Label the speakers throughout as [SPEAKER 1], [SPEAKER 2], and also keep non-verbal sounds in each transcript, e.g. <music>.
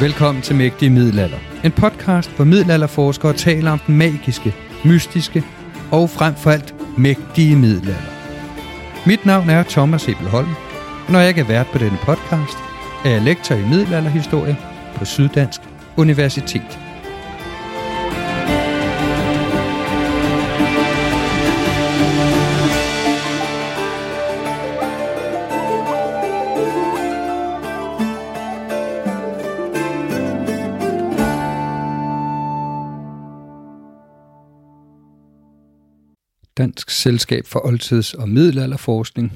[SPEAKER 1] Velkommen til Mægtige Middelalder. En podcast, hvor middelalderforskere taler om den magiske, mystiske og frem for alt mægtige middelalder. Mit navn er Thomas Ebelholm, og når jeg ikke er vært på denne podcast, er jeg lektor i middelalderhistorie på Syddansk Universitet. Dansk Selskab for Oldtids- og Middelalderforskning,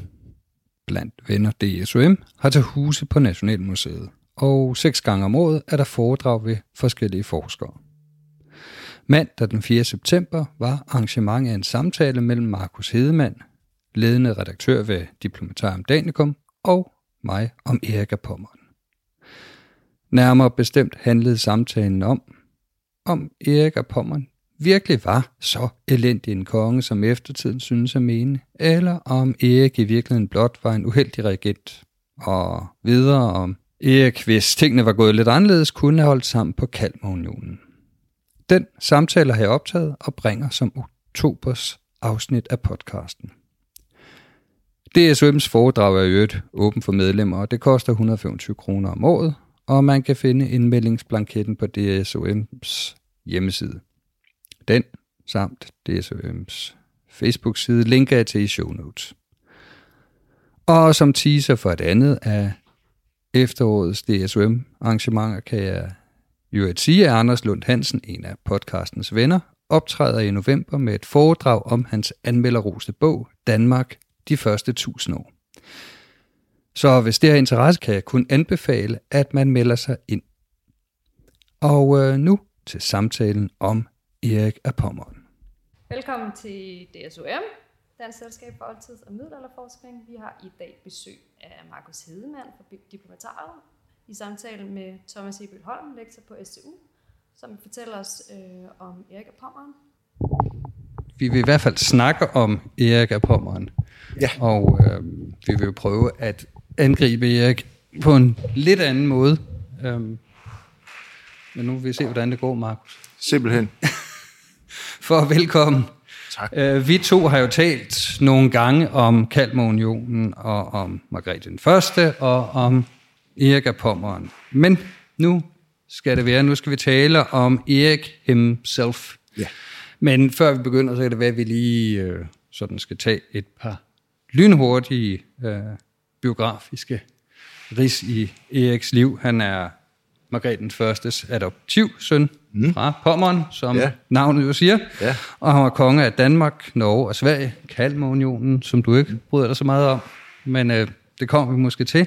[SPEAKER 1] blandt venner DSOM, har til huse på Nationalmuseet, og seks gange om året er der foredrag ved forskellige forskere. Mandag den 4. september var arrangement af en samtale mellem Markus Hedemann, ledende redaktør ved Diplomatarium Danikum, og mig om Erik af Nærmere bestemt handlede samtalen om, om Erik af virkelig var så elendig en konge, som eftertiden synes at mene, eller om Erik i virkeligheden blot var en uheldig regent, og videre om Erik, hvis tingene var gået lidt anderledes, kunne have holdt sammen på Kalmarunionen. Den samtale har jeg optaget og bringer som oktobers afsnit af podcasten. DSM's foredrag er i øvrigt åben for medlemmer, og det koster 125 kroner om året, og man kan finde indmeldingsblanketten på DSOM's hjemmeside. Den samt DSM's Facebook-side linker jeg til i show notes. Og som teaser for et andet af efterårets DSM-arrangementer kan jeg jo at sige, at Anders Lund Hansen, en af podcastens venner, optræder i november med et foredrag om hans anmelderroste bog, Danmark, de første tusind år. Så hvis det har interesse, kan jeg kun anbefale, at man melder sig ind. Og øh, nu til samtalen om Erik af Pommern.
[SPEAKER 2] Velkommen til DSOM, Dansk Selskab for Oldtids- og Middelalderforskning. Vi har i dag besøg af Markus Hedemann fra Diplomatariet i samtale med Thomas Ebel Holm, lektor på STU, som fortæller os øh, om Erik af Pommern.
[SPEAKER 1] Vi vil i hvert fald snakke om Erik af Pommern.
[SPEAKER 3] Ja.
[SPEAKER 1] Og øh, vi vil jo prøve at angribe Erik på en lidt anden måde. Øhm, men nu vil vi se, hvordan det går, Markus.
[SPEAKER 3] Simpelthen.
[SPEAKER 1] For velkommen.
[SPEAKER 3] Tak.
[SPEAKER 1] Øh, vi to har jo talt nogle gange om Kalmarunionen og om Margrethe den Første og om Erik af Pommern. Men nu skal det være, nu skal vi tale om Erik himself.
[SPEAKER 3] Ja.
[SPEAKER 1] Men før vi begynder, så kan det være, at vi lige øh, sådan skal tage et par lynhurtige øh, biografiske ris i Eriks liv. Han er Margrethe den Førstes adoptivsøn mm. fra Pommern, som
[SPEAKER 3] Ja.
[SPEAKER 1] navnet jo siger.
[SPEAKER 3] Ja.
[SPEAKER 1] Og han var konge af Danmark, Norge og Sverige, Kalmarunionen, som du ikke bryder dig så meget om, men øh, det kommer vi måske til.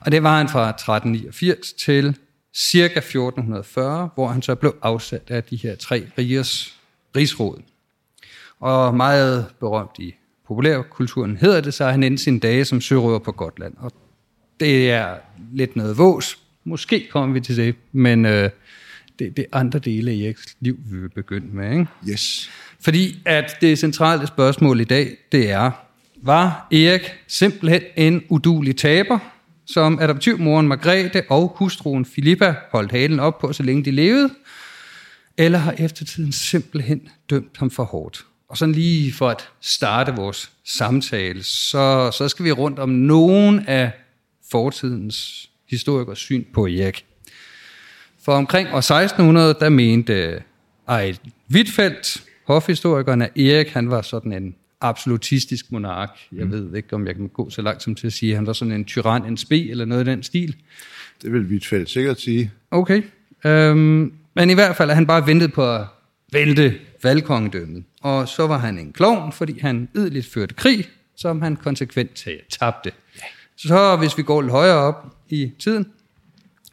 [SPEAKER 1] Og det var han fra 1389 til cirka 1440, hvor han så blev afsat af de her tre rigers rigsråd. Og meget berømt i populærkulturen hedder det sig, at han endte sine dage som sørøver på Gotland. Og det er lidt noget vås. Måske kommer vi til det, men øh, det, det er andre dele af Eriks liv, vi vil begynde med. Ikke?
[SPEAKER 3] Yes.
[SPEAKER 1] Fordi at det centrale spørgsmål i dag, det er, var Erik simpelthen en udulig taber, som adoptivmoren Margrethe og hustruen Filippa holdt halen op på, så længe de levede? eller har eftertiden simpelthen dømt ham for hårdt? Og sådan lige for at starte vores samtale, så, så skal vi rundt om nogen af fortidens historikers syn på Erik. For omkring år 1600, der mente Ejl Wittfeldt, hofhistorikeren, at Erik han var sådan en absolutistisk monark. Jeg ved ikke, om jeg kan gå så langt som til at sige, at han var sådan en tyran, en spe eller noget i den stil.
[SPEAKER 3] Det vil Wittfeldt sikkert sige.
[SPEAKER 1] Okay. Øhm, men i hvert fald er han bare ventet på at vælte valgkongedømmet. Og så var han en klovn, fordi han yderligt førte krig, som han konsekvent tabte. Så hvis vi går lidt højere op i tiden,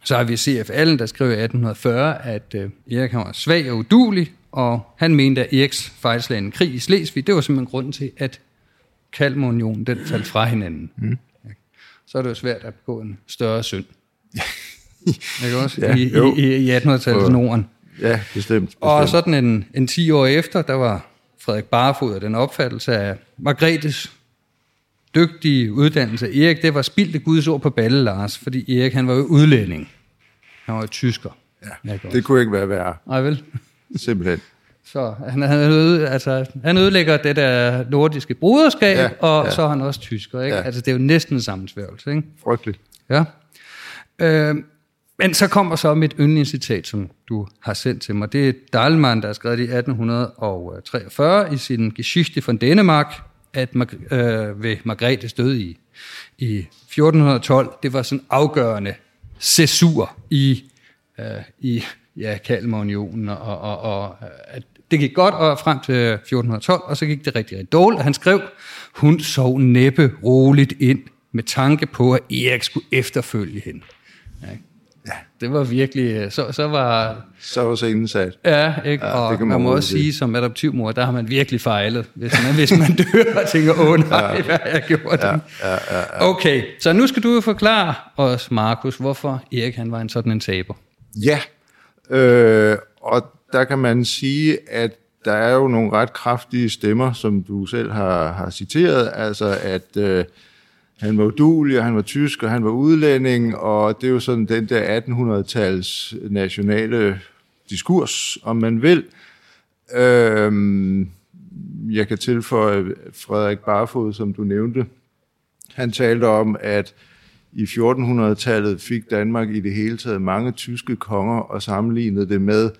[SPEAKER 1] så har vi C.F. Allen, der skriver i 1840, at øh, Erik han var svag og udulig, og han mente, at Eriks fejlslagende krig i Slesvig, det var simpelthen grunden til, at Kalmarunionen den faldt fra hinanden. Mm. Så er det jo svært at begå en større synd. <laughs> Ikke også?
[SPEAKER 3] Ja,
[SPEAKER 1] I,
[SPEAKER 3] jo.
[SPEAKER 1] i, i 1800-tallets Norden.
[SPEAKER 3] Ja, bestemt. bestemt.
[SPEAKER 1] Og sådan en, en 10 år efter, der var Frederik Barfod af den opfattelse af Margrethes dygtige uddannelse. Erik, det var spildte Guds ord på balle, Lars, fordi Erik, han var jo udlænding. Han var jo tysker.
[SPEAKER 3] ja, det kunne ikke være værre.
[SPEAKER 1] Nej vel?
[SPEAKER 3] Simpelthen. <laughs>
[SPEAKER 1] Så han, han, øde, altså, han ødelægger det der nordiske broderskab,
[SPEAKER 3] Ja,
[SPEAKER 1] og
[SPEAKER 3] ja.
[SPEAKER 1] så er han også tysker. Ikke?
[SPEAKER 3] Ja.
[SPEAKER 1] Ja. Altså, det er jo næsten en sammensværgelse. Ikke?
[SPEAKER 3] Frygteligt.
[SPEAKER 1] Ja. Øh, men så kommer så mit yndlingscitat, som du har sendt til mig. Det er Dahlmann, der har skrevet det i 1843 i sin Geschichte von Dänemark, at Mar- øh, ved Margrethes død i, i 1412, det var sådan afgørende cæsur i, øh, i ja, Kalmarunionen, og, og, og, og øh, at det gik godt og frem til 1412, og så gik det rigtig, rigtig dårligt. Han skrev, hun sov næppe roligt ind med tanke på, at Erik skulle efterfølge hende. Ja ja. Det var virkelig, så, så var,
[SPEAKER 3] Så var scenen sat.
[SPEAKER 1] ja, ikke?
[SPEAKER 3] Ja,
[SPEAKER 1] Ja, og
[SPEAKER 3] det
[SPEAKER 1] man,
[SPEAKER 3] man
[SPEAKER 1] må også
[SPEAKER 3] sige.
[SPEAKER 1] sige, som adoptivmor, der har man virkelig fejlet, hvis man, hvis man <laughs> dør og tænker, åh nej, ja. hvad jeg gjort? Ja, ja, ja. Okay, så nu skal du forklare os, Markus, hvorfor Erik han var en sådan en taber.
[SPEAKER 3] Ja, øh, og der kan man sige, at der er jo nogle ret kraftige stemmer, som du selv har, har citeret, altså at øh, han var udulig, og han var tysk, og han var udlænding, og det er jo sådan den der 1800-tals nationale diskurs, om man vil. Øhm, jeg kan tilføje Frederik Barfod, som du nævnte. Han talte om, at i 1400-tallet fik Danmark i det hele taget mange tyske konger og sammenlignede det med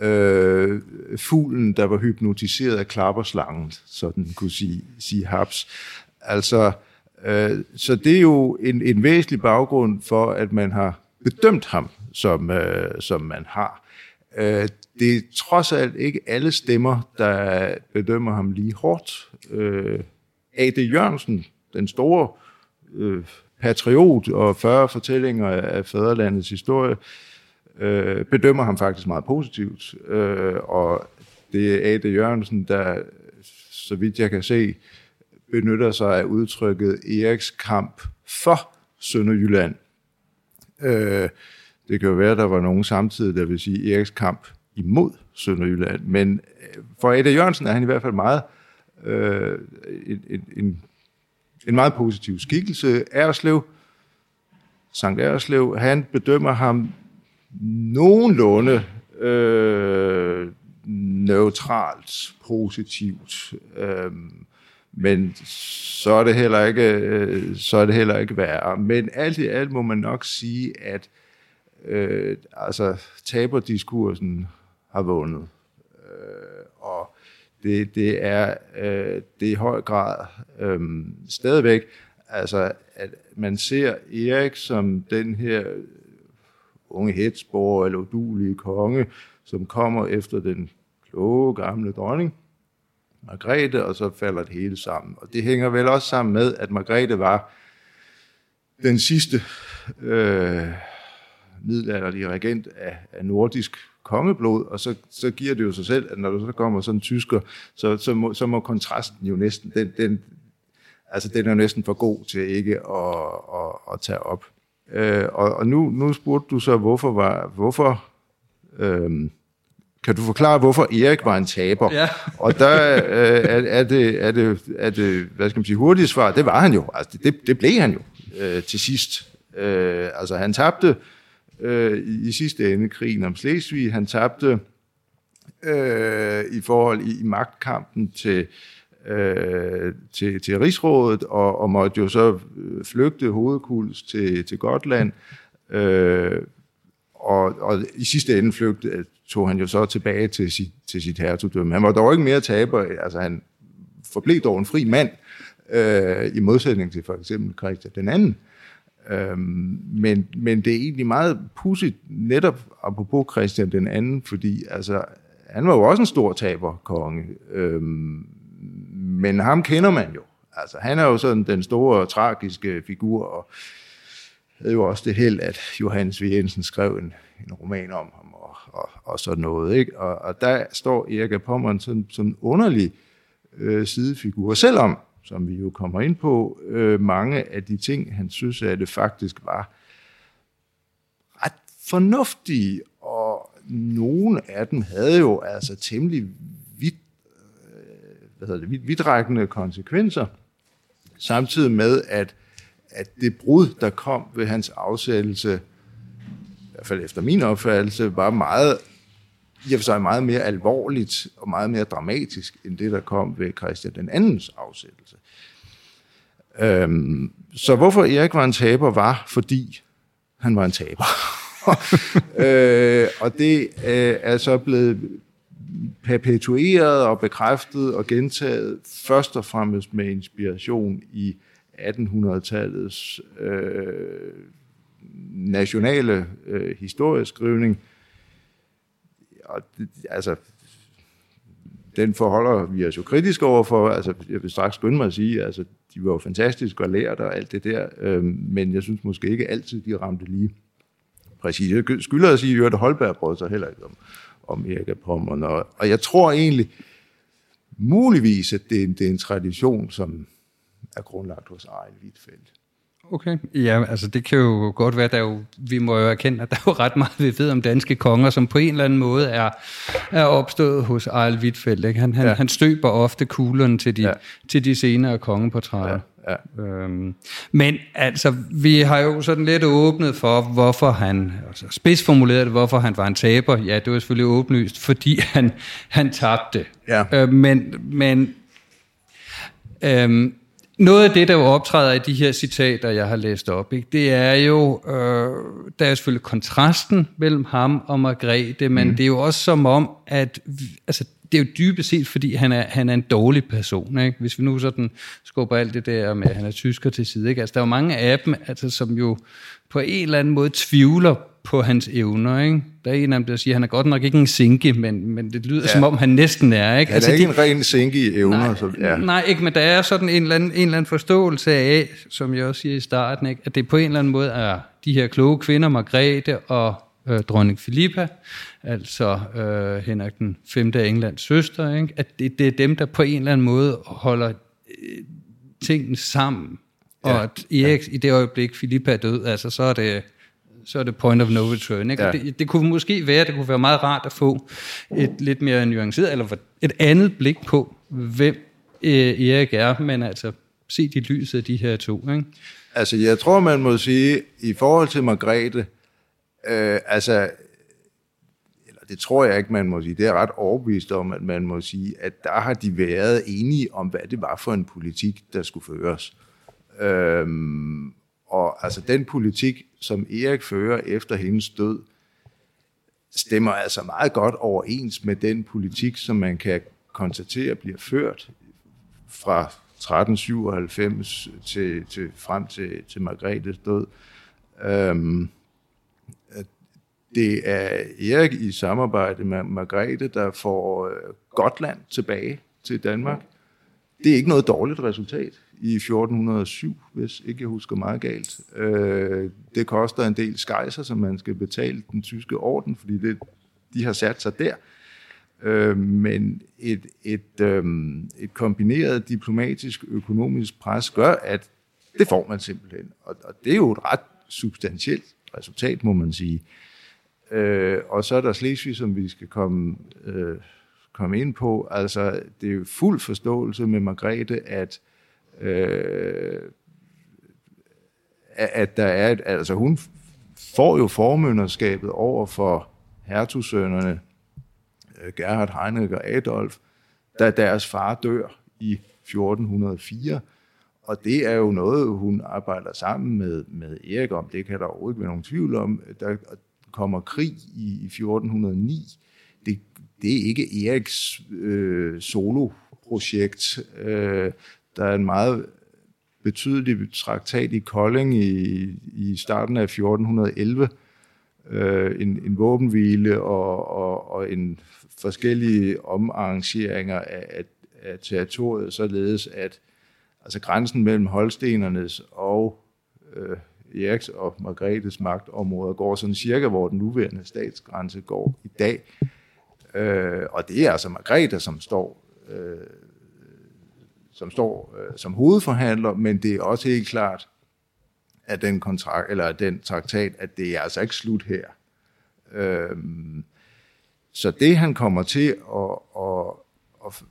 [SPEAKER 3] øh, fuglen, der var hypnotiseret af klapperslangen, så den kunne sige, sige haps. Altså, øh, Øh, så det er jo en, en væsentlig baggrund for, at man har bedømt ham, som, øh, som man har. Øh, det er trods alt ikke alle stemmer, der bedømmer ham lige hårdt. A.D. Jørgensen, den store øh, patriot og 40 fortællinger af fædrelandets historie, øh, bedømmer ham faktisk meget positivt. Øh, og det er A.D. Jørgensen, der, så vidt jeg kan se, benytter sig af udtrykket Eriks kamp for Sønderjylland. Øh, det kan jo være, at der var nogen samtidig, der vil sige Eriks kamp imod Sønderjylland. Men øh, for Ada Jørgensen er han i hvert fald meget øh, en, en, en, en meget positiv skikkelse. Erslev, Sankt Erslev, han bedømmer ham nogenlunde øh, neutralt, positivt. Øh, men så er det heller ikke, øh, så er det heller ikke værre. Men alt i alt må man nok sige, at øh, altså, taberdiskursen har vundet. Øh, og det, det, er, øh, det er i høj grad øh, stadigvæk, altså, at man ser Erik som den her unge hetsborger eller udulige konge, som kommer efter den kloge gamle dronning, Margrethe, og så falder det hele sammen. Og det hænger vel også sammen med, at Margrethe var den sidste øh, middelalderlige regent af, af nordisk kongeblod, og så, så giver det jo sig selv, at når der så kommer sådan en tysker, så, så, må, så må kontrasten jo næsten, den, den, altså den er jo næsten for god til ikke at, at, at tage op. Øh, og og nu, nu spurgte du så, hvorfor var, hvorfor, øhm, kan du forklare, hvorfor Erik var en taber?
[SPEAKER 1] Ja.
[SPEAKER 3] Og der øh, er, er, det, er, det, er det, hvad skal man sige, hurtigt svar, det var han jo. Altså, det, det blev han jo øh, til sidst. Øh, altså, han tabte øh, i, i sidste ende krigen om Slesvig. Han tabte øh, i forhold i, i magtkampen til, øh, til, til Rigsrådet, og, og måtte jo så øh, flygte hovedkuls til, til Gotland. Øh, og, og i sidste ende flygte, øh, tog han jo så tilbage til sit, til sit hertugdømme. Han var dog ikke mere taber, altså han forblev dog en fri mand, øh, i modsætning til for eksempel Christian den anden. Øhm, men, men det er egentlig meget pudsigt, netop apropos Christian den anden, fordi altså, han var jo også en stor taberkonge, øhm, men ham kender man jo. Altså, han er jo sådan den store, tragiske figur, og havde jo også det held, at Johannes V. Jensen skrev en, en roman om ham, og, og, og sådan noget. Ikke? Og, og der står Erik af Pommern som, som en underlig øh, sidefigur, selvom som vi jo kommer ind på, øh, mange af de ting, han synes, at det faktisk var ret fornuftige, og nogle af dem havde jo altså temmelig vidt, øh, hvad hedder det, vidt, vidtrækkende konsekvenser, samtidig med, at, at det brud, der kom ved hans afsættelse, i hvert fald efter min opfattelse, var meget i og for sig meget mere alvorligt og meget mere dramatisk, end det, der kom ved Christian den andens afsættelse. Øhm, så hvorfor Erik var en taber, var fordi han var en taber. <laughs> øh, og det øh, er så blevet perpetueret og bekræftet og gentaget først og fremmest med inspiration i 1800-tallets øh, nationale øh, historieskrivning, og det, altså, den forholder vi os jo kritisk overfor. Altså, jeg vil straks skynde mig at sige, altså, de var jo fantastiske og lært og alt det der, øh, men jeg synes måske ikke altid, de ramte lige præcis. Jeg skylder at sige, at Holberg brød sig heller ikke om, om Erik Pommern, og, og jeg tror egentlig, muligvis, at det er, det er en tradition, som er grundlagt hos Ejl Wittfeldt.
[SPEAKER 1] Okay, ja, altså det kan jo godt være, der jo, vi må jo erkende, at der er jo ret meget, vi ved om danske konger, som på en eller anden måde er, er opstået hos Ejl Wittfeldt. Ikke? Han, han, ja. han støber ofte kuglerne til de, ja. til de senere kongeportrætter. Ja. Ja. Øhm, men altså, vi har jo sådan lidt åbnet for, hvorfor han, altså spidsformuleret hvorfor han var en taber. Ja, det var selvfølgelig åbenlyst, fordi han, han tabte. Ja. Øh, men men øhm, noget af det, der jo optræder i de her citater, jeg har læst op, ikke, det er jo, øh, der er selvfølgelig kontrasten mellem ham og Margrethe, men mm. det er jo også som om, at altså, det er jo dybest set, fordi han er, han er en dårlig person. Ikke? Hvis vi nu sådan skubber alt det der med, at han er tysker til side. Ikke? Altså, der er jo mange af dem, altså, som jo på en eller anden måde tvivler på hans evner. Ikke? Der er en af dem, der siger, at han er godt nok ikke en sinke, men, men det lyder ja. som om, han næsten er. Ikke?
[SPEAKER 3] Han altså, er ikke de, en ren sinke i evner.
[SPEAKER 1] Nej,
[SPEAKER 3] så,
[SPEAKER 1] ja. nej ikke, men der er sådan en eller, anden, en eller anden forståelse af, som jeg også siger i starten, ikke? at det på en eller anden måde er de her kloge kvinder, Margrethe og øh, dronning Filippa, altså øh, Henrik den 5. af Englands søster, ikke? at det, det er dem, der på en eller anden måde holder øh, tingene sammen. Ja. Og at Erik, ja. i det øjeblik, Filippa er død, altså, så er det så er det point of no return. Ikke? Ja. Det, det kunne måske være, det kunne være meget rart at få et lidt mere nuanceret, eller et andet blik på, hvem øh, Erik er, men altså se de lyset af de her to. Ikke?
[SPEAKER 3] Altså, jeg tror, man må sige, i forhold til Margrethe, øh, altså, eller det tror jeg ikke, man må sige, det er ret overbevist om, at man må sige, at der har de været enige om, hvad det var for en politik, der skulle føres. Øhm, og altså den politik, som Erik fører efter hendes død, stemmer altså meget godt overens med den politik, som man kan konstatere bliver ført fra 1397 til, til frem til, til Margrethes død. Øhm, det er Erik i samarbejde med Margrethe, der får øh, Gotland tilbage til Danmark. Det er ikke noget dårligt resultat i 1407, hvis ikke jeg husker meget galt. Øh, det koster en del skejser, som man skal betale den tyske orden, fordi det, de har sat sig der. Øh, men et, et, øh, et kombineret diplomatisk økonomisk pres gør, at det får man simpelthen. Og, og det er jo et ret substantielt resultat, må man sige. Øh, og så er der Slesvig, som vi skal komme, øh, kom ind på. Altså, det er jo fuld forståelse med Margrethe, at øh, at der er et, altså hun får jo formynderskabet over for hertugsønnerne øh, Gerhard Heinrich og Adolf, da deres far dør i 1404. Og det er jo noget, hun arbejder sammen med, med Erik om. Det kan der overhovedet ikke være nogen tvivl om. Der kommer krig i, i 1409. Det, er ikke Eriks øh, solo-projekt. Øh, der er en meget betydelig traktat i Kolding i, i starten af 1411, øh, en, en våbenhvile og, og, og en forskellige omarrangeringer af, af, af territoriet, således at altså grænsen mellem Holstenernes og øh, Eriks og Margrethes magtområder går sådan cirka, hvor den nuværende statsgrænse går i dag. Øh, og det er altså Margrethe, som står øh, som står øh, som hovedforhandler, men det er også helt klart, at den kontrakt, eller den traktat, at det er altså ikke slut her. Øh, så det han kommer til at, at, at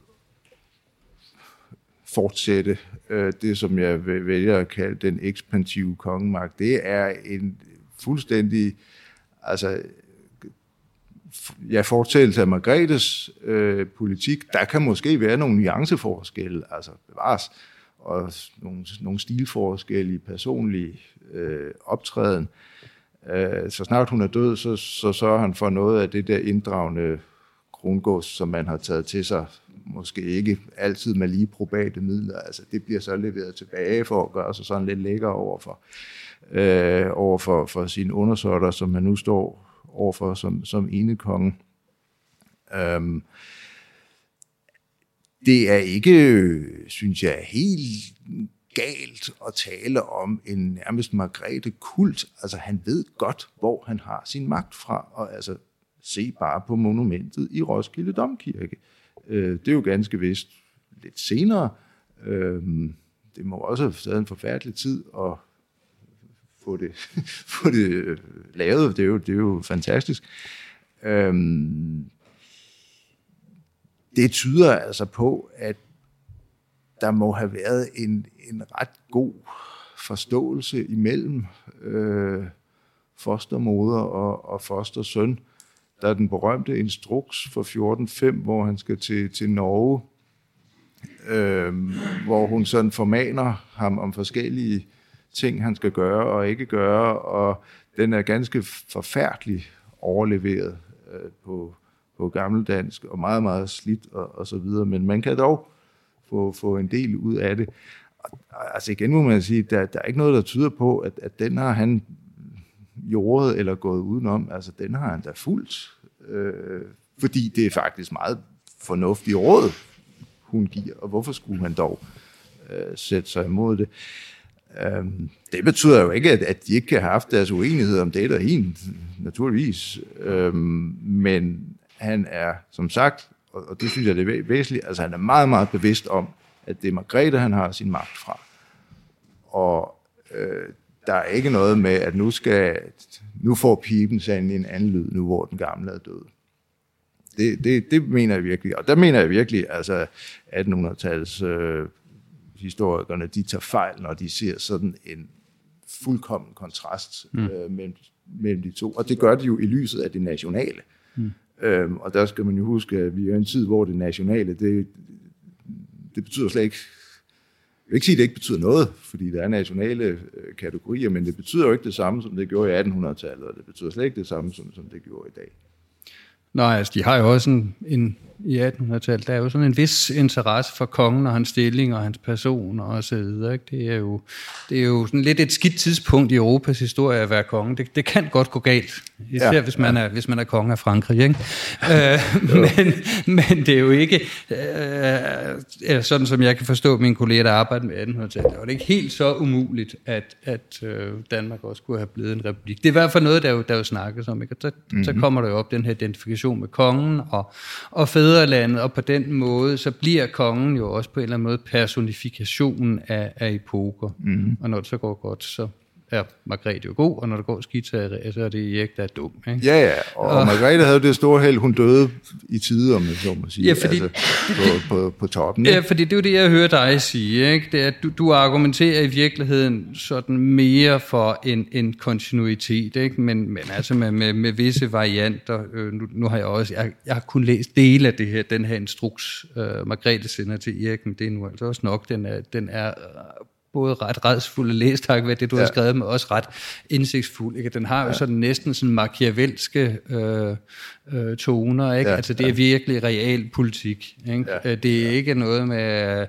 [SPEAKER 3] fortsætte, øh, det som jeg vælger at kalde den ekspansive kongemagt, det er en fuldstændig, altså ja, fortællelse af Margrethes øh, politik, der kan måske være nogle nuanceforskelle, altså bevares, og nogle, nogle stilforskelle i personlig øh, optræden. Øh, så snart hun er død, så, så sørger han for noget af det der inddragende krongås, som man har taget til sig, måske ikke altid med lige probate midler. Altså, det bliver så leveret tilbage for at gøre sig sådan lidt lækker over for, øh, over for, for sine undersøgter, som man nu står overfor som, som ene konge. Øhm, det er ikke, synes jeg, helt galt at tale om en nærmest Margrethe kult. Altså han ved godt, hvor han har sin magt fra, og altså se bare på monumentet i Roskilde Domkirke. Øh, det er jo ganske vist lidt senere. Øh, det må også have været en forfærdelig tid at få det, <laughs> få det øh, lavet. Det er jo, det er jo fantastisk. Øhm, det tyder altså på, at der må have været en, en ret god forståelse imellem øh, fostermoder og, og fostersøn. Der er den berømte instruks for 14.5, hvor han skal til, til Norge, øh, hvor hun sådan formaner ham om forskellige ting, han skal gøre og ikke gøre, og den er ganske forfærdelig overleveret øh, på, på gammeldansk, og meget, meget slidt og, og så videre, men man kan dog få, få en del ud af det. Og, altså igen må man sige, der, der er ikke noget, der tyder på, at, at den har han jordet eller gået udenom. Altså den har han da fuldt, øh, fordi det er faktisk meget fornuftige råd, hun giver, og hvorfor skulle han dog øh, sætte sig imod det? Øhm, det betyder jo ikke, at, at de ikke kan have haft deres uenighed om det, der hin, naturligvis. Øhm, men han er, som sagt, og, og det synes jeg det er væsentligt, altså han er meget, meget bevidst om, at det er Margrethe, han har sin magt fra. Og øh, der er ikke noget med, at nu skal nu får pipen sandelig en anden lyd, nu hvor den gamle er død. Det, det, det mener jeg virkelig. Og der mener jeg virkelig, altså 1800-tals øh, historikerne, de tager fejl, når de ser sådan en fuldkommen kontrast mm. øh, mellem, mellem de to. Og det gør de jo i lyset af det nationale. Mm. Øhm, og der skal man jo huske, at vi er i en tid, hvor det nationale, det, det betyder slet ikke, jeg vil ikke sige, at det ikke betyder noget, fordi der er nationale øh, kategorier, men det betyder jo ikke det samme, som det gjorde i 1800-tallet, og det betyder slet ikke det samme, som, som det gjorde i dag.
[SPEAKER 1] Nej, altså de har jo også en, en i 1800-tallet, der er jo sådan en vis interesse for kongen og hans stilling og hans person og så videre. Ikke? Det, er jo, det er jo sådan lidt et skidt tidspunkt i Europas historie at være konge. Det, det kan godt gå galt, især ja, hvis, man ja. er, hvis man er konge af Frankrig. Ikke? øh, men, men det er jo ikke, øh, sådan som jeg kan forstå mine kolleger, der arbejder med 1800-tallet, og det er ikke helt så umuligt, at, at øh, Danmark også kunne have blevet en republik. Det er i hvert fald noget, der jo, der jo snakkes om. Ikke? Og så, mm-hmm. så kommer der jo op den her identifikation med kongen og, og fædre fædrelandet, og på den måde, så bliver kongen jo også på en eller anden måde personifikationen af, af epoker. Mm. Og når det så går godt, så er Margrethe jo god, og når det går skidt, så er, det Erik, der er dum. Ikke?
[SPEAKER 3] Ja, ja, og, og Margrethe havde det store held, hun døde i tide, om jeg så må sige,
[SPEAKER 1] Ja, fordi-
[SPEAKER 3] altså, på, på, på toppen.
[SPEAKER 1] Ja,
[SPEAKER 3] ikke?
[SPEAKER 1] fordi det er jo det, jeg hører dig sige. Ikke? Det er, at du, du argumenterer i virkeligheden sådan mere for en, en kontinuitet, ikke? Men, men altså med, med, med visse varianter. Øh, nu, nu har jeg også, jeg, jeg har kun læst dele af det her, den her instruks, øh, Margrethe sender til Erik, men det er nu altså også nok, den er, den er øh, både ret redsfuld at læse, tak ved det, du ja. har skrevet, men også ret indsigtsfuld. Ikke? Den har jo sådan næsten sådan machiavelske øh, øh, toner, ikke?
[SPEAKER 3] Ja,
[SPEAKER 1] Ja, altså det er virkelig real politik. Ikke?
[SPEAKER 3] Ja,
[SPEAKER 1] Ja, det er ikke noget med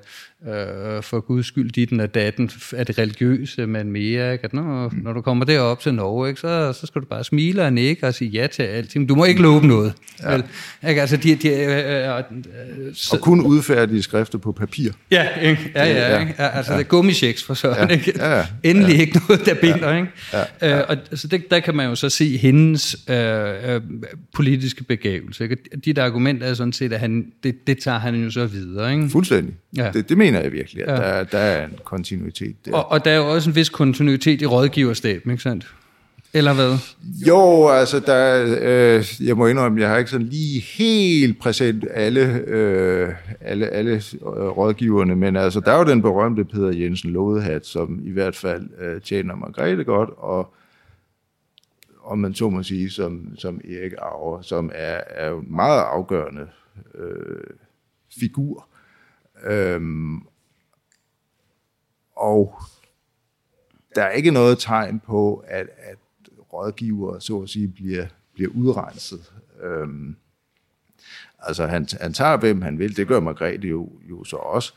[SPEAKER 1] øh, for guds skyld dit og datten af det religiøse, men mere, ikke? at når, når du kommer derop til Norge, ikke, så, så skal du bare smile og nikke og sige ja til alt. Men du må ikke love noget. Ja. Vel? Ikke? Altså, de, de, øh, øh, øh, så,
[SPEAKER 3] Og kun udfærdige skrifter på papir.
[SPEAKER 1] Ja, ikke? ja, ja,
[SPEAKER 3] Ja,
[SPEAKER 1] ja. Ikke? ja altså ja. det er gummichecks for sådan,
[SPEAKER 3] Ja,
[SPEAKER 1] ikke?
[SPEAKER 3] ja, ja.
[SPEAKER 1] Endelig ikke noget, der binder, ikke? Ja, Øh, og altså det, der kan man jo så se hendes øh, øh, politiske begævelse, ikke? Og Dit argument er sådan set, at han, det, det tager han jo så videre, ikke?
[SPEAKER 3] Fuldstændig.
[SPEAKER 1] Ja.
[SPEAKER 3] Det, det mener jeg virkelig, at
[SPEAKER 1] ja.
[SPEAKER 3] der, der er en kontinuitet der.
[SPEAKER 1] Og, og der er jo også en vis kontinuitet i rådgiverstaben, ikke sandt? Eller hvad?
[SPEAKER 3] Jo, altså, der, øh, jeg må indrømme, jeg har ikke sådan lige helt præsent alle, øh, alle, alle øh, rådgiverne, men altså, der er jo den berømte Peter Jensen Lodehat, som i hvert fald øh, tjener Margrethe godt, og om man så må sige, som, som Erik Auer, som er, er jo en meget afgørende øh, figur. Øhm, og der er ikke noget tegn på, at, at rådgiver så at sige bliver, bliver udrenset. Øhm, altså han, han tager, hvem han vil, det gør Margrethe jo, jo så også.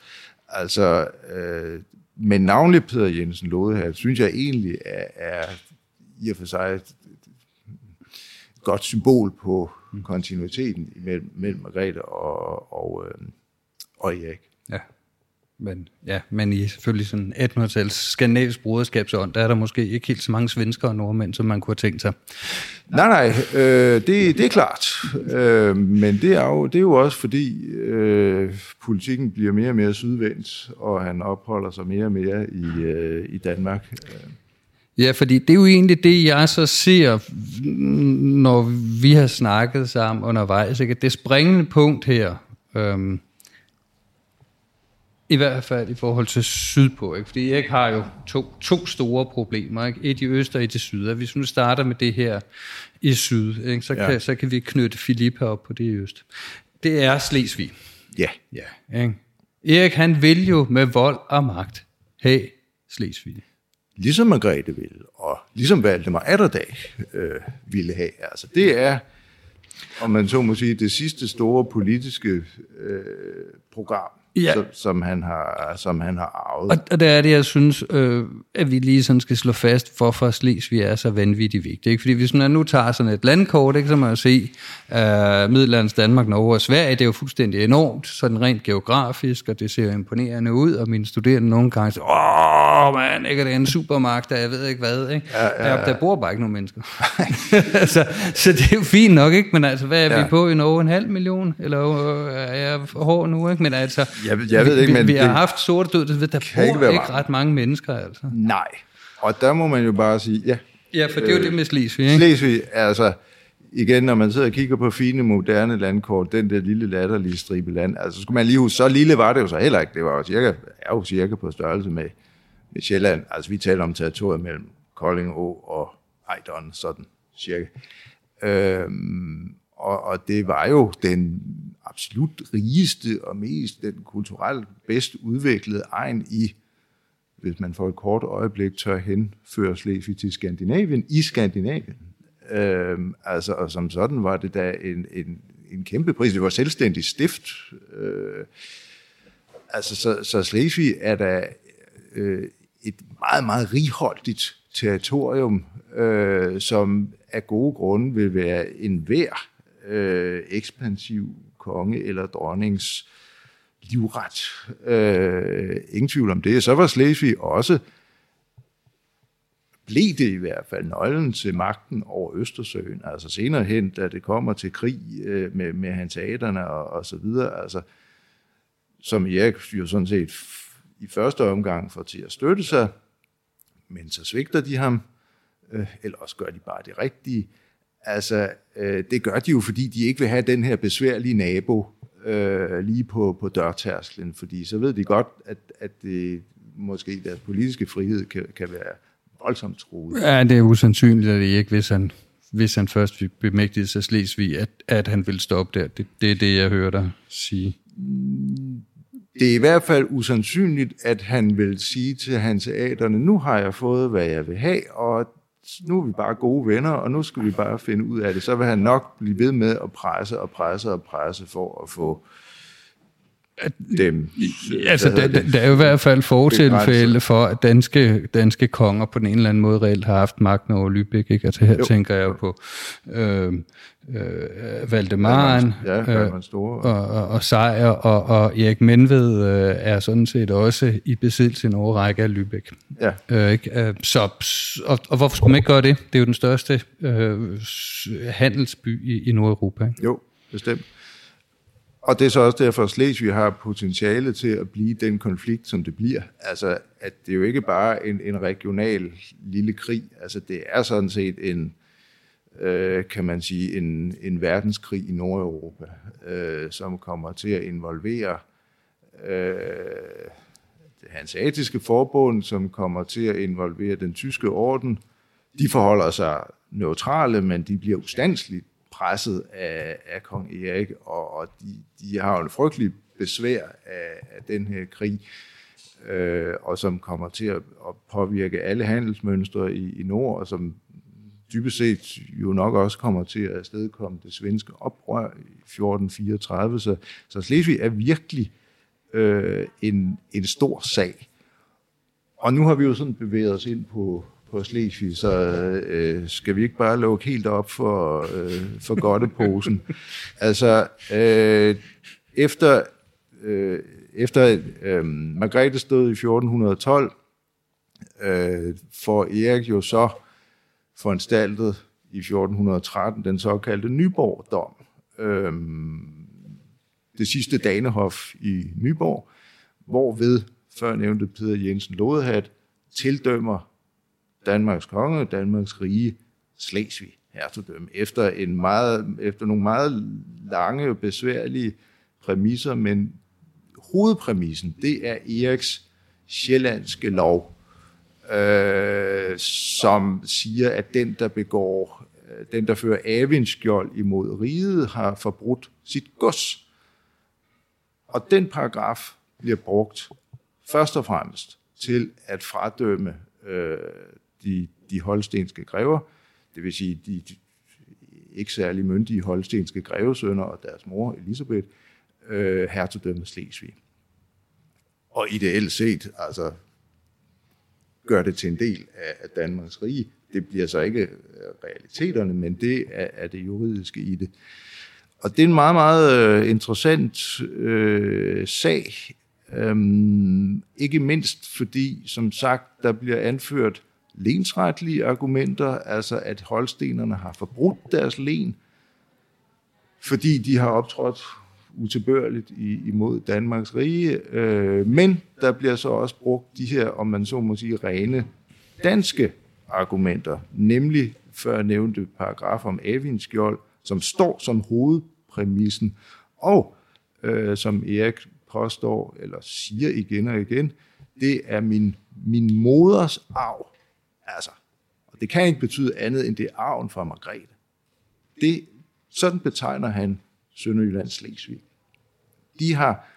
[SPEAKER 3] Altså, øh, men navnlig Peter Jensen Lodehat, synes jeg egentlig er, er i og for sig godt symbol på kontinuiteten mellem, mellem Margrethe og, og, øh, og Erik.
[SPEAKER 1] Ja. Men, ja, men i selvfølgelig sådan 1800-tals skandinavisk broderskabsånd, der er der måske ikke helt så mange svenskere og nordmænd, som man kunne have tænkt sig.
[SPEAKER 3] Nej, nej, øh, det, det er klart. Øh, men det er, jo, det er jo også fordi øh, politikken bliver mere og mere sydvendt, og han opholder sig mere og mere i, øh, i Danmark.
[SPEAKER 1] Ja, fordi det er jo egentlig det, jeg så ser, når vi har snakket sammen undervejs. Ikke? Det springende punkt her, øhm, i hvert fald i forhold til sydpå, ikke? fordi jeg har jo to, to store problemer, ikke? et i øst og et i syd. Og hvis vi nu starter med det her i syd, ikke? Så, kan,
[SPEAKER 3] Ja.
[SPEAKER 1] så kan vi knytte Filippa op på det i øst. Det er Slesvig.
[SPEAKER 3] Ja,
[SPEAKER 1] Ja, ikke? Erik han vil jo med vold og magt have Slesvig
[SPEAKER 3] ligesom Margrethe ville, og ligesom Valdemar Atterdag øh, ville have. Altså, det er, om man så må sige, det sidste store politiske øh, program,
[SPEAKER 1] Ja.
[SPEAKER 3] som, som, han har, som han har arvet.
[SPEAKER 1] Og, og der er det, jeg synes, øh, at vi lige sådan skal slå fast, hvorfor Slesvig er så vanvittigt vigtigt. Ikke? Fordi hvis man nu tager sådan et landkort, ikke, så man jo se øh, Middellandets Danmark, Norge og Sverige, det er jo fuldstændig enormt, sådan rent geografisk, og det ser jo imponerende ud, og mine studerende nogle gange siger, åh mand, ikke, det er en supermagt, der jeg ved ikke hvad. Ikke? Ja, ja, ja. Der bor bare ikke nogen mennesker. <laughs> så, så det er jo fint nok, ikke? men altså, hvad er. Ja. vi på i Norge? En halv million? Eller øh, er jeg hård nu? Ikke? Men altså,
[SPEAKER 3] Jeg- jeg ved ikke, men
[SPEAKER 1] vi, vi har haft sorte død, det der
[SPEAKER 3] ikke
[SPEAKER 1] bor ikke
[SPEAKER 3] varmt.
[SPEAKER 1] ret mange mennesker, altså.
[SPEAKER 3] Nej, og der må man jo bare sige, ja,
[SPEAKER 1] Ja, for det er jo det med Slesvig, ikke?
[SPEAKER 3] Slesvig, altså igen, når man sidder og kigger på fine, moderne landkort, den der lille latterlige stribe land, altså skulle man lige huske, så lille var det jo så heller ikke. Det var jo cirka, er jo cirka på størrelse med, med Sjælland. Altså vi taler om territoriet mellem Kolding Å og Ejdon, sådan cirka. Øhm, og, og det var jo den absolut rigeste og mest den kulturelt bedst udviklede egen i hvis man for et kort øjeblik tør henføre Slesvig til Skandinavien, i Skandinavien. Øhm, altså, og som sådan var det da en, en, en kæmpe pris. Det var selvstændig stift. Øh, altså, så, så Slesvig er da øh, et meget, meget righoldigt territorium, øh, som af gode grunde vil være en hver øh, ekspansiv konge eller dronnings livret. Øh, ingen tvivl om det. Så var Slesvig også, blev det i hvert fald nøglen til magten over Østersøen. Altså senere hen, da det kommer til krig øh, med, med hanseaterne og, og så videre, altså, som Erik jo sådan set f- i første omgang får til at støtte sig men så svigter de ham, øh, eller også gør de bare det rigtige. Altså, øh, det gør de jo, fordi de ikke vil have den her besværlige nabo øh, lige på, på dørtærsklen, fordi så ved de godt, at, at det, måske deres politiske frihed kan, kan være voldsomt truet.
[SPEAKER 1] Ja, det er usandsynligt, at det ikke, hvis han, hvis han først fik bemægtiget sig Slesvig, at, at han vil stoppe der. Det, det er det, jeg hører dig sige.
[SPEAKER 3] Det er i hvert fald usandsynligt, at han vil sige til hanseaterne, nu har jeg fået, hvad jeg vil have, og nu er vi bare gode venner, og nu skal vi bare finde ud af det. Så vil han nok blive ved med at presse og presse og presse for at få dem.
[SPEAKER 1] Altså, der, der, der er jo i hvert fald fortilfælde for, at danske, danske konger på den ene eller anden måde reelt har haft magten over Lübeck. Ikke? Altså her jo. tænker jeg på øh, øh, Valdemaren
[SPEAKER 3] ja,
[SPEAKER 1] øh, og, og, og Sejr, og, og Erik Menved øh, er sådan set også i besiddelse en overrække af Lübeck.
[SPEAKER 3] Ja.
[SPEAKER 1] Øh, ikke? Øh, så, og, og hvorfor skulle man ikke gøre det? Det er jo den største øh, handelsby i, i Nordeuropa. Ikke?
[SPEAKER 3] Jo, bestemt. Og det er så også derfor, at Slesvig har potentiale til at blive den konflikt, som det bliver. Altså, at det er jo ikke bare en, en regional lille krig. Altså, det er sådan set en, øh, kan man sige, en, en verdenskrig i Nordeuropa, øh, som kommer til at involvere øh, det hanseatiske forbund, som kommer til at involvere den tyske orden. De forholder sig neutrale, men de bliver ustandsligt presset af, af kong Erik, og, og de, de har jo en frygtelig besvær af, af den her krig, øh, og som kommer til at, at påvirke alle handelsmønstre i, i nord, og som dybest set jo nok også kommer til at afstedkomme det svenske oprør i 1434. Så, så Slesvig er virkelig øh, en, en stor sag. Og nu har vi jo sådan bevæget os ind på, på Slesvig, så øh, skal vi ikke bare lukke helt op for, øh, for godteposen. <laughs> altså, øh, efter, øh, efter øh, Margrethe stod i 1412, øh, får Erik jo så foranstaltet i 1413 den såkaldte Nyborg-dom. Øh, det sidste Danehof i Nyborg, hvorved før nævnte Peter Jensen Lodehat tildømmer Danmarks konge, Danmarks rige, Slesvig hertugdømme, efter, en meget, efter nogle meget lange og besværlige præmisser, men hovedpræmissen, det er Eriks sjællandske lov, øh, som siger, at den, der begår, øh, den, der fører avindskjold imod riget, har forbrudt sit gods. Og den paragraf bliver brugt først og fremmest til at fradømme øh, de, de holstenske grever, det vil sige de, de ikke særlig myndige holstenske grevesønner og deres mor Elisabeth, øh, hertugdømmet Slesvig. Og ideelt set, altså, gør det til en del af, af Danmarks rige. Det bliver så ikke øh, realiteterne, men det er, er det juridiske i det. Og det er en meget, meget øh, interessant øh, sag, øhm, ikke mindst fordi, som sagt, der bliver anført lensretlige argumenter, altså at holstenerne har forbrudt deres len, fordi de har optrådt utilbørligt imod Danmarks rige. Øh, men der bliver så også brugt de her, om man så må sige, rene danske argumenter, nemlig før nævnte paragraf om Avinskjold, som står som hovedpræmissen, og øh, som Erik påstår, eller siger igen og igen, det er min, min moders arv. Altså, og det kan ikke betyde andet, end det er arven fra Margrethe. Det, sådan betegner han Sønderjyllands Slesvig. De har,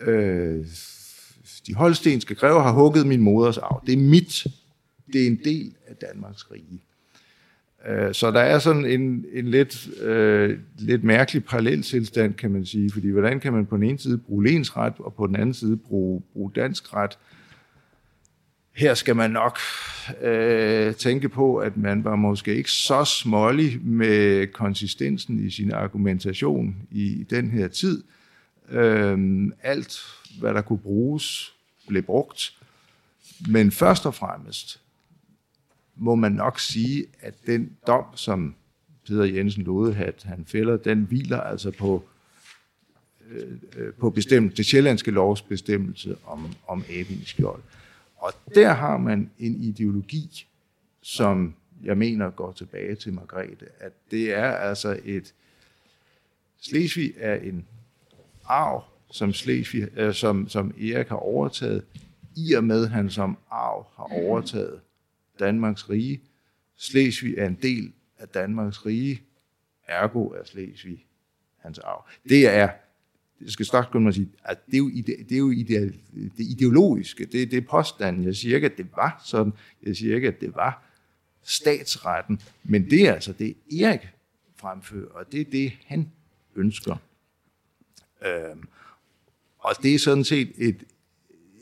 [SPEAKER 3] øh, de holstenske grever har hugget min moders arv. Det er mit. Det er en del af Danmarks rige. Øh, så der er sådan en, en lidt, øh, lidt mærkelig paralleltilstand, kan man sige, fordi hvordan kan man på den ene side bruge lensret, og på den anden side bruge, bruge dansk ret, her skal man nok øh, tænke på, at man var måske ikke så smålig med konsistensen i sin argumentation i den her tid. Øh, alt, hvad der kunne bruges, blev brugt. Men først og fremmest må man nok sige, at den dom, som Peter Jensen Lodehat han fælder, den hviler altså på, øh, øh, på bestemt, det sjællandske lovs bestemmelse om, om Abinskjold. Og der har man en ideologi, som jeg mener går tilbage til Margrethe, at det er altså et... Slesvig er en arv, som, Slesvig, øh, som, som Erik har overtaget, i og med, at han som arv har overtaget Danmarks rige. Slesvig er en del af Danmarks rige, ergo er Slesvig hans arv. Det er, jeg skal straks kunne sige, at det er jo, ide, det, er jo ide, det ideologiske, det, det er påstanden. Jeg siger ikke, at det var sådan. Jeg siger ikke, at det var statsretten. Men det er altså det, Erik fremfører, og det er det, han ønsker. Øhm, og det er sådan set et,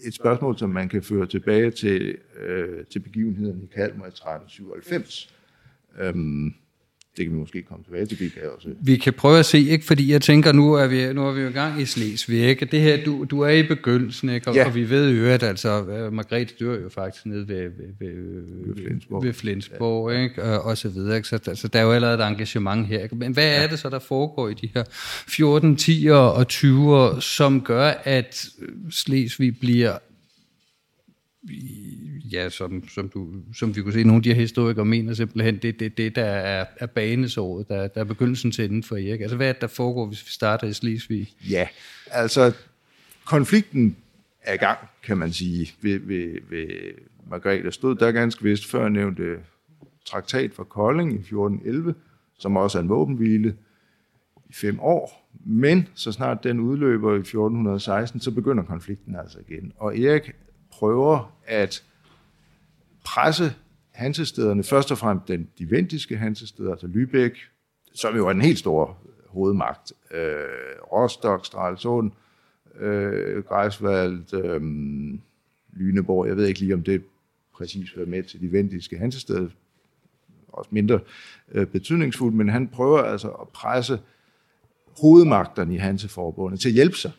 [SPEAKER 3] et spørgsmål, som man kan føre tilbage til, øh, til begivenheden i Kalmar i 1397. Øhm, det kan vi måske komme tilbage til, kan også.
[SPEAKER 1] Vi kan prøve at se, ikke? fordi jeg tænker, nu er vi, nu er vi jo i gang i Slesvig, ikke? Det her, du, du er i begyndelsen, ikke? Og, ja. og vi ved jo, at altså, Margrethe dør jo faktisk nede ved, ved, ved, ved Flensborg, ved Flensborg ja. ikke? Og, og så videre, ikke? Så altså, der er jo allerede et engagement her. Ikke? Men hvad er det så, der foregår i de her 14, 10 og 20 som gør, at Slesvig bliver ja, som, som, du, som vi kunne se, nogle af de her historikere mener simpelthen, det er det, det, der er, er banesåret, der, der er begyndelsen til inden for Erik. Altså, hvad er det, der foregår, hvis vi starter i Slesvig?
[SPEAKER 3] Ja, altså, konflikten er i gang, kan man sige, ved, ved, ved Margrethe. stod der ganske vist før nævnte traktat for Kolding i 1411, som også er en våbenhvile i fem år. Men så snart den udløber i 1416, så begynder konflikten altså igen. Og Erik prøver at presse hansestederne, først og fremmest den, de vendiske hansesteder, altså Lübeck, som jo er en helt stor hovedmagt, øh, Rostock, Stralsund, øh, Greifswald, øh, Lyneborg, jeg ved ikke lige, om det præcis hører med til de vendiske hansesteder, også mindre øh, betydningsfuldt, men han prøver altså at presse hovedmagterne i Hanseforbundet til at hjælpe sig.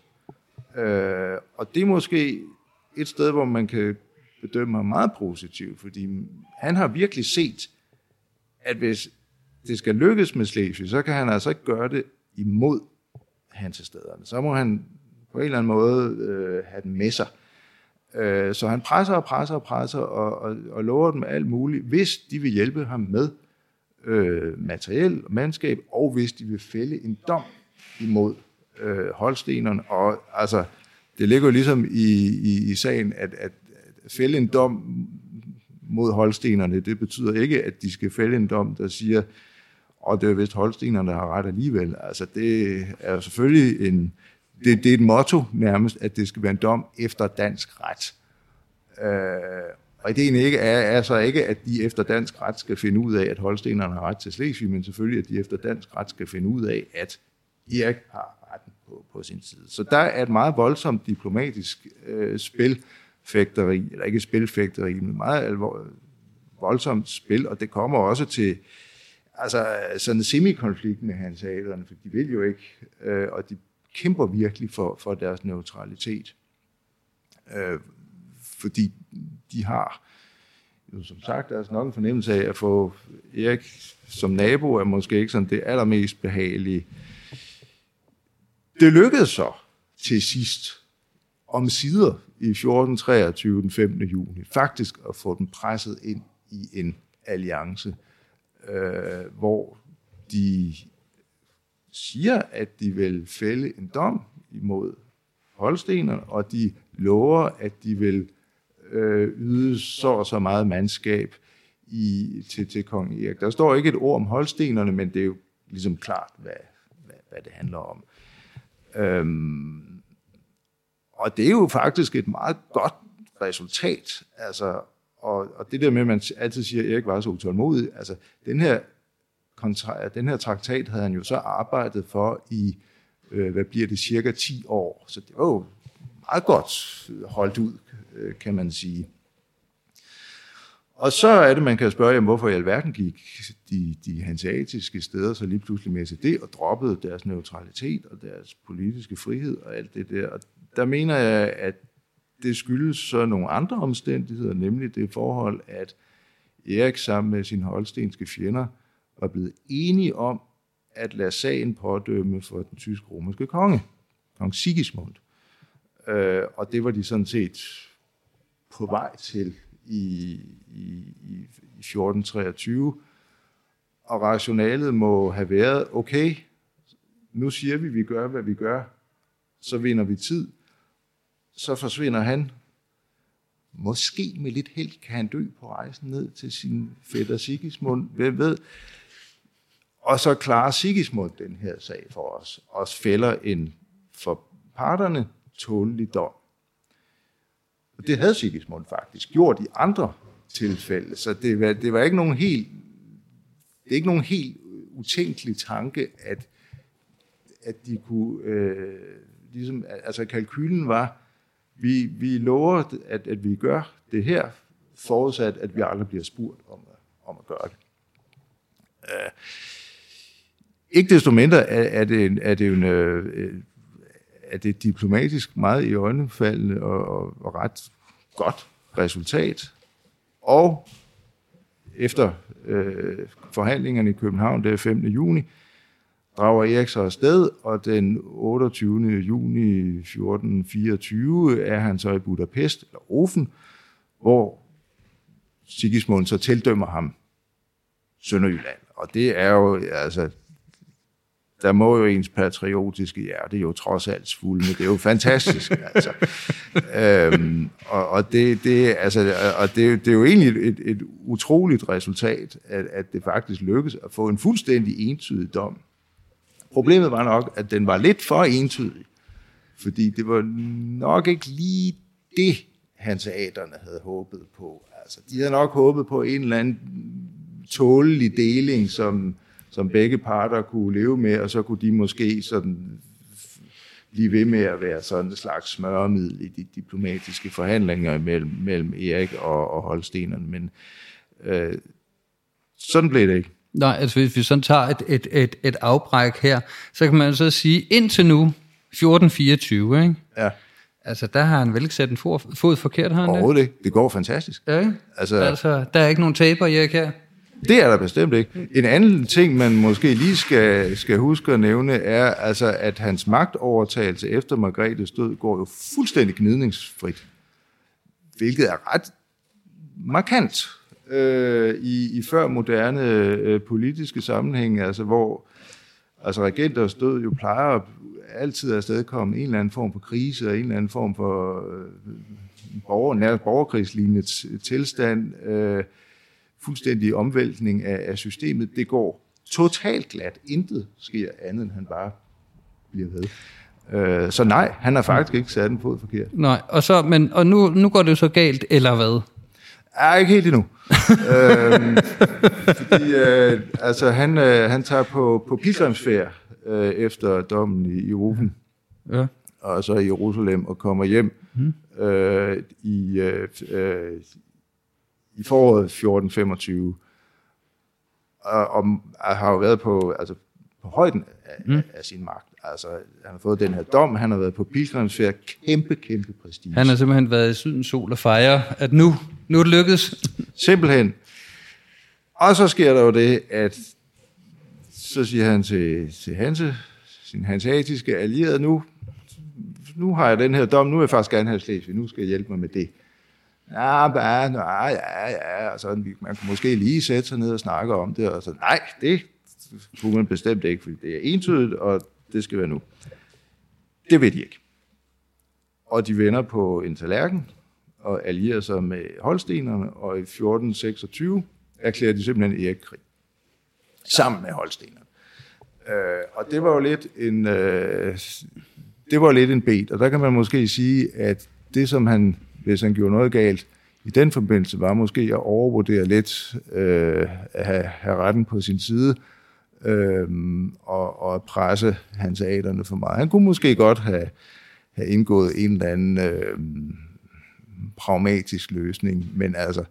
[SPEAKER 3] Øh, og det er måske et sted, hvor man kan bedømme ham meget positivt, fordi han har virkelig set, at hvis det skal lykkes med Slesvig, så kan han altså ikke gøre det imod hansestederne. Så må han på en eller anden måde øh, have den med sig. Øh, så han presser og presser og presser og, og, og lover dem alt muligt, hvis de vil hjælpe ham med øh, materiel og mandskab, og hvis de vil fælde en dom imod øh, holstenerne. Og altså, det ligger jo ligesom i, i, i sagen, at, at fælde en dom mod holstenerne, det betyder ikke, at de skal fælde en dom, der siger, og det er vist holstenerne, der har ret alligevel. Altså det er selvfølgelig en, det, det er et motto nærmest, at det skal være en dom efter dansk ret. Øh, og ideen ikke er, er så ikke, at de efter dansk ret skal finde ud af, at holstenerne har ret til Slesvig, men selvfølgelig, at de efter dansk ret skal finde ud af, at Erik har på, på sin side. Så der er et meget voldsomt diplomatisk øh, spilfægteri, eller ikke spilfægteri, men meget alvor, voldsomt spil, og det kommer også til altså, sådan en semikonflikt med hans for de vil jo ikke, øh, og de kæmper virkelig for, for deres neutralitet. Øh, fordi de har jo som sagt altså nok en fornemmelse af at få Erik som nabo er måske ikke sådan det allermest behagelige det lykkedes så til sidst om sider i 1423, den 15. juni, faktisk at få den presset ind i en alliance, øh, hvor de siger, at de vil fælde en dom imod holstenerne, og de lover, at de vil øh, yde så og så meget mandskab i, til, til kong Erik. Der står ikke et ord om holstenerne, men det er jo ligesom klart, hvad, hvad, hvad det handler om. Øhm, og det er jo faktisk et meget godt resultat. Altså, og, og det der med, at man altid siger, at Erik var så utålmodig, altså den her, kontra, den her traktat havde han jo så arbejdet for i, øh, hvad bliver det, cirka 10 år. Så det var jo meget godt holdt ud, øh, kan man sige. Og så er det, man kan spørge, jamen, hvorfor i alverden gik de, de hanseatiske steder så lige pludselig med til det, og droppede deres neutralitet og deres politiske frihed og alt det der. Og der mener jeg, at det skyldes så nogle andre omstændigheder, nemlig det forhold, at Erik sammen med sine holstenske fjender var blevet enige om at lade sagen pådømme for den tysk-romerske konge, kong Sigismund. Øh, og det var de sådan set på vej til i, i, i 1423. Og rationalet må have været, okay, nu siger vi, vi gør, hvad vi gør, så vinder vi tid, så forsvinder han. Måske med lidt held kan han dø på rejsen ned til sin fætter Sigismund, hvem ved. Og så klarer Sigismund den her sag for os, og fælder en for parterne tålelig dom. Og det havde Sigismund faktisk gjort i andre tilfælde, så det var, det var ikke nogen helt, det er ikke nogen helt utænkelig tanke, at, at de kunne, øh, ligesom, altså kalkylen var, vi, vi lover, at, at vi gør det her, forudsat, at vi aldrig bliver spurgt om, om at gøre det. Uh, ikke desto mindre er, er det, en, er det en, øh, er det diplomatisk meget i øjnefaldende og, og, og ret godt resultat. Og efter øh, forhandlingerne i København den 5. juni, drager Erik så afsted, og den 28. juni 1424 er han så i Budapest, eller Ofen, hvor Sigismund så tildømmer ham Sønderjylland. Og det er jo, altså, der må jo ens patriotiske hjerte jo trods alt svulme. Det er jo fantastisk, <laughs> altså. øhm, og og, det, det, altså, og det, det er jo egentlig et, et utroligt resultat, at, at det faktisk lykkes at få en fuldstændig entydig dom. Problemet var nok, at den var lidt for entydig, fordi det var nok ikke lige det, hanseaterne havde håbet på. Altså, de havde nok håbet på en eller anden tålelig deling, som som begge parter kunne leve med, og så kunne de måske sådan blive ved med at være sådan en slags smørmiddel i de diplomatiske forhandlinger mellem, mellem Erik og, og Holstenerne. Men øh, sådan blev det ikke.
[SPEAKER 1] Nej, altså hvis vi sådan tager et, et, et, et afbræk her, så kan man så sige, indtil nu, 1424, ikke?
[SPEAKER 3] Ja.
[SPEAKER 1] Altså, der har han vel ikke sat en fod forkert, har han
[SPEAKER 3] Overhovedet ikke. Det går fantastisk.
[SPEAKER 1] Ja, ikke? Altså, altså, der er ikke nogen taber, Erik, her.
[SPEAKER 3] Det er der bestemt ikke. En anden ting, man måske lige skal, skal huske at nævne, er altså, at hans magtovertagelse efter Margrethes død går jo fuldstændig gnidningsfrit. Hvilket er ret markant øh, i, i før moderne øh, politiske sammenhænge, altså hvor altså regenters død jo plejer altid at afstedkomme en eller anden form for krise og en eller anden form for øh, borger, nærmest borgerkrigslignende tilstand. Øh, fuldstændig omvæltning af, af systemet. Det går totalt glat. Intet sker andet, end han bare bliver ved. Øh, så nej, han har faktisk ikke sat en fod forkert.
[SPEAKER 1] Nej, og, så, men, og nu, nu går det jo så galt, eller hvad?
[SPEAKER 3] Ja, ikke helt endnu. <laughs> øhm, fordi øh, altså, han, øh, han tager på, på pilgrimsfærd øh, efter dommen i, i Rufen. Ja. Og så i Jerusalem og kommer hjem mm. øh, i, øh, øh, i foråret 1425, og, og har jo været på, altså, på højden af, mm. af sin magt. Altså, han har fået den her dom, han har været på pilgrimsfærd, kæmpe, kæmpe prestige.
[SPEAKER 1] Han har simpelthen været i sydens sol og fejre, at nu, nu er det lykkedes.
[SPEAKER 3] Simpelthen. Og så sker der jo det, at så siger han til, til Hanse, sin hansatiske allierede, nu, nu har jeg den her dom, nu vil jeg faktisk gerne have Slesvig, nu skal jeg hjælpe mig med det. Ja, bare, ja, ja, ja, og sådan, man kunne måske lige sætte sig ned og snakke om det, og så, nej, det kunne man bestemt ikke, fordi det er entydigt, og det skal være nu. Det ved de ikke. Og de vender på en tallerken, og allierer sig med holstenerne, og i 1426 erklærer de simpelthen Erik krig. Sammen med holstenerne. Øh, og det var jo lidt en, øh, det var lidt en bed, og der kan man måske sige, at det, som han hvis han gjorde noget galt, i den forbindelse var måske at overvurdere lidt, øh, at have, have retten på sin side, øh, og, og presse hans aderne for meget. Han kunne måske godt have, have indgået en eller anden øh, pragmatisk løsning, men altså,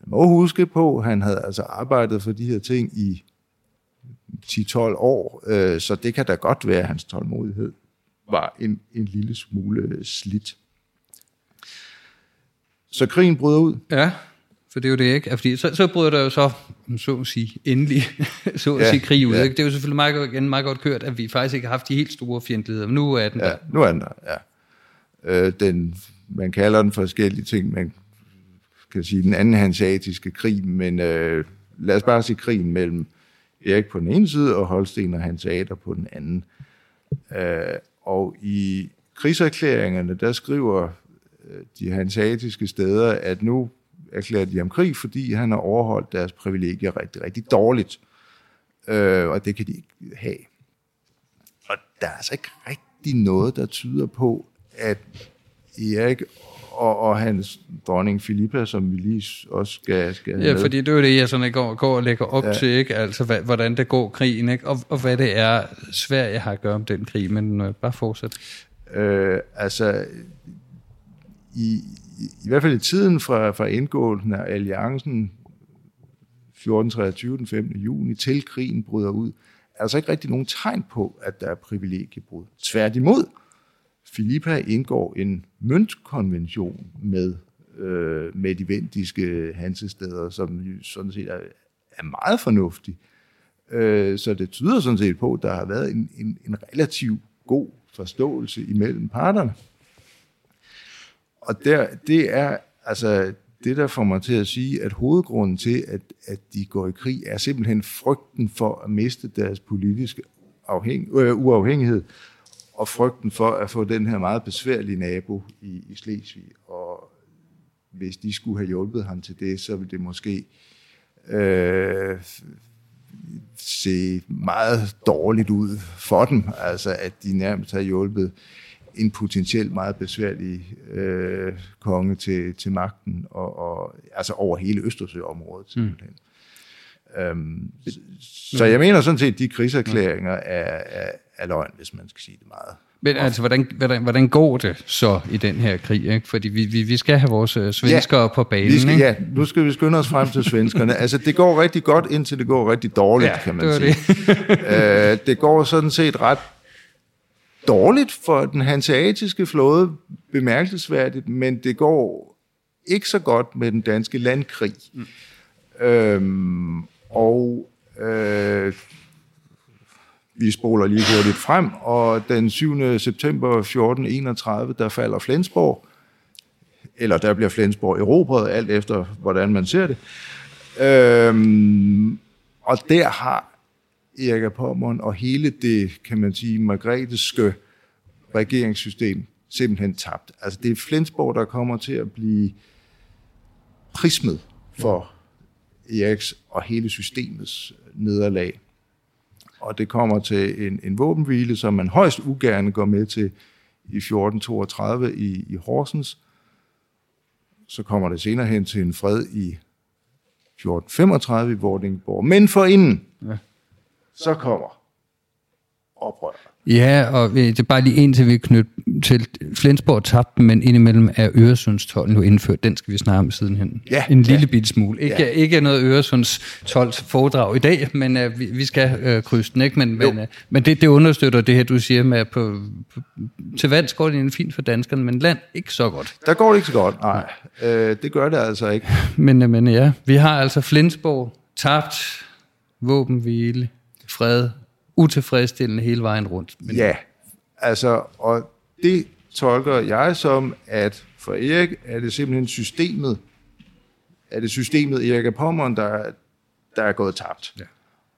[SPEAKER 3] man må huske på, at han havde altså arbejdet for de her ting i 10-12 år, øh, så det kan da godt være, at hans tålmodighed var en, en lille smule slidt. Så krigen bryder ud.
[SPEAKER 1] Ja, for det er jo det, ikke? Fordi så, så bryder der jo så, så at sige, endelig, <laughs> så at ja, sige, krig ud. Ja. Ikke? Det er jo selvfølgelig meget, igen, meget godt kørt, at vi faktisk ikke har haft de helt store fjendtligheder, men nu er den
[SPEAKER 3] ja,
[SPEAKER 1] der.
[SPEAKER 3] nu er den der, ja. Øh, den, man kalder den forskellige ting, men kan sige, den anden hanseatiske krig, men øh, lad os bare sige krigen mellem Erik på den ene side, og Holsten og Hanseater på den anden. Øh, og i krigserklæringerne, der skriver de hanseatiske steder, at nu erklærer de ham krig, fordi han har overholdt deres privilegier rigtig, rigtig dårligt. Øh, og det kan de ikke have. Og der er altså ikke rigtig noget, der tyder på, at Erik og, og hans dronning Filippa, som vi lige også skal, skal
[SPEAKER 1] Ja,
[SPEAKER 3] med.
[SPEAKER 1] fordi det er jo det, jeg sådan går, går og lægger op ja. til, ikke? Altså, hvad, hvordan det går krigen, ikke? Og, og hvad det er, Sverige har at gøre om den krig, men øh, bare fortsæt.
[SPEAKER 3] Øh, altså, i, i, i hvert fald i tiden fra, fra indgåelsen af alliancen 1423 den 5. juni til krigen bryder ud, er der så ikke rigtig nogen tegn på, at der er privilegiebrud. Tværtimod, Filippa indgår en møntkonvention med, øh, med de vendiske hansesteder, som sådan set er, er meget fornuftig. Øh, så det tyder sådan set på, at der har været en, en, en relativ god forståelse imellem parterne. Og der, det er altså det, der får mig til at sige, at hovedgrunden til, at, at de går i krig, er simpelthen frygten for at miste deres politiske afhæng, øh, uafhængighed, og frygten for at få den her meget besværlige nabo i, i Slesvig. Og hvis de skulle have hjulpet ham til det, så ville det måske øh, se meget dårligt ud for dem. Altså at de nærmest har hjulpet en potentielt meget besværlig øh, konge til, til magten, og, og, altså over hele Østersøområdet simpelthen. Mm. Øhm, så jeg mener sådan set, at de krigserklæringer er, er, er løgn, hvis man skal sige det meget.
[SPEAKER 1] Men altså, hvordan, hvordan, hvordan går det så i den her krig? Ikke? Fordi vi, vi, vi skal have vores øh, svenskere ja, på banen,
[SPEAKER 3] vi skal,
[SPEAKER 1] ikke?
[SPEAKER 3] Ja, nu skal vi skynde os frem til svenskerne. altså, det går rigtig godt, indtil det går rigtig dårligt,
[SPEAKER 1] Ja,
[SPEAKER 3] kan man
[SPEAKER 1] det
[SPEAKER 3] sige. Det. <laughs> øh, det går sådan set ret dårligt for den hanseatiske flåde, bemærkelsesværdigt, men det går ikke så godt med den danske landkrig. Mm. Øhm, og øh, vi spoler lige hurtigt frem, og den 7. september 1431, der falder Flensborg, eller der bliver Flensborg erobret, alt efter hvordan man ser det. Øhm, og der har Erik af Pommern og hele det, kan man sige, margreteske regeringssystem simpelthen tabt. Altså det er Flensborg, der kommer til at blive prismet for Eriks og hele systemets nederlag. Og det kommer til en, en våbenhvile, som man højst ugerne går med til i 1432 i, i Horsens. Så kommer det senere hen til en fred i 1435 i Vordingborg. Men for inden så kommer oprør.
[SPEAKER 1] Ja, og det er bare lige en til, vi knytter til Flensborg tabte, men indimellem er Øresundstollen nu indført. Den skal vi snakke om sidenhen.
[SPEAKER 3] Ja,
[SPEAKER 1] en lille
[SPEAKER 3] ja.
[SPEAKER 1] bitte smule. Ikke,
[SPEAKER 3] Ja.
[SPEAKER 1] ikke noget Øresundstolls foredrag i dag, men uh, vi, vi skal uh, krydse den. Ikke? Men, men, uh, men det, det understøtter det her, du siger med, at på, på, til vands går det fint for danskerne, men land ikke så godt.
[SPEAKER 3] Der går det ikke så godt, nej. Øh, det gør det altså ikke. <laughs>
[SPEAKER 1] Men, men ja, vi har altså Flensborg tabt, våbenhvile, fred, utilfredsstillende hele vejen rundt. Men,
[SPEAKER 3] Ja, altså, og det tolker jeg som, at for Erik er det simpelthen systemet, er det systemet Erik af Pommern, der, der er gået tabt.
[SPEAKER 1] Ja.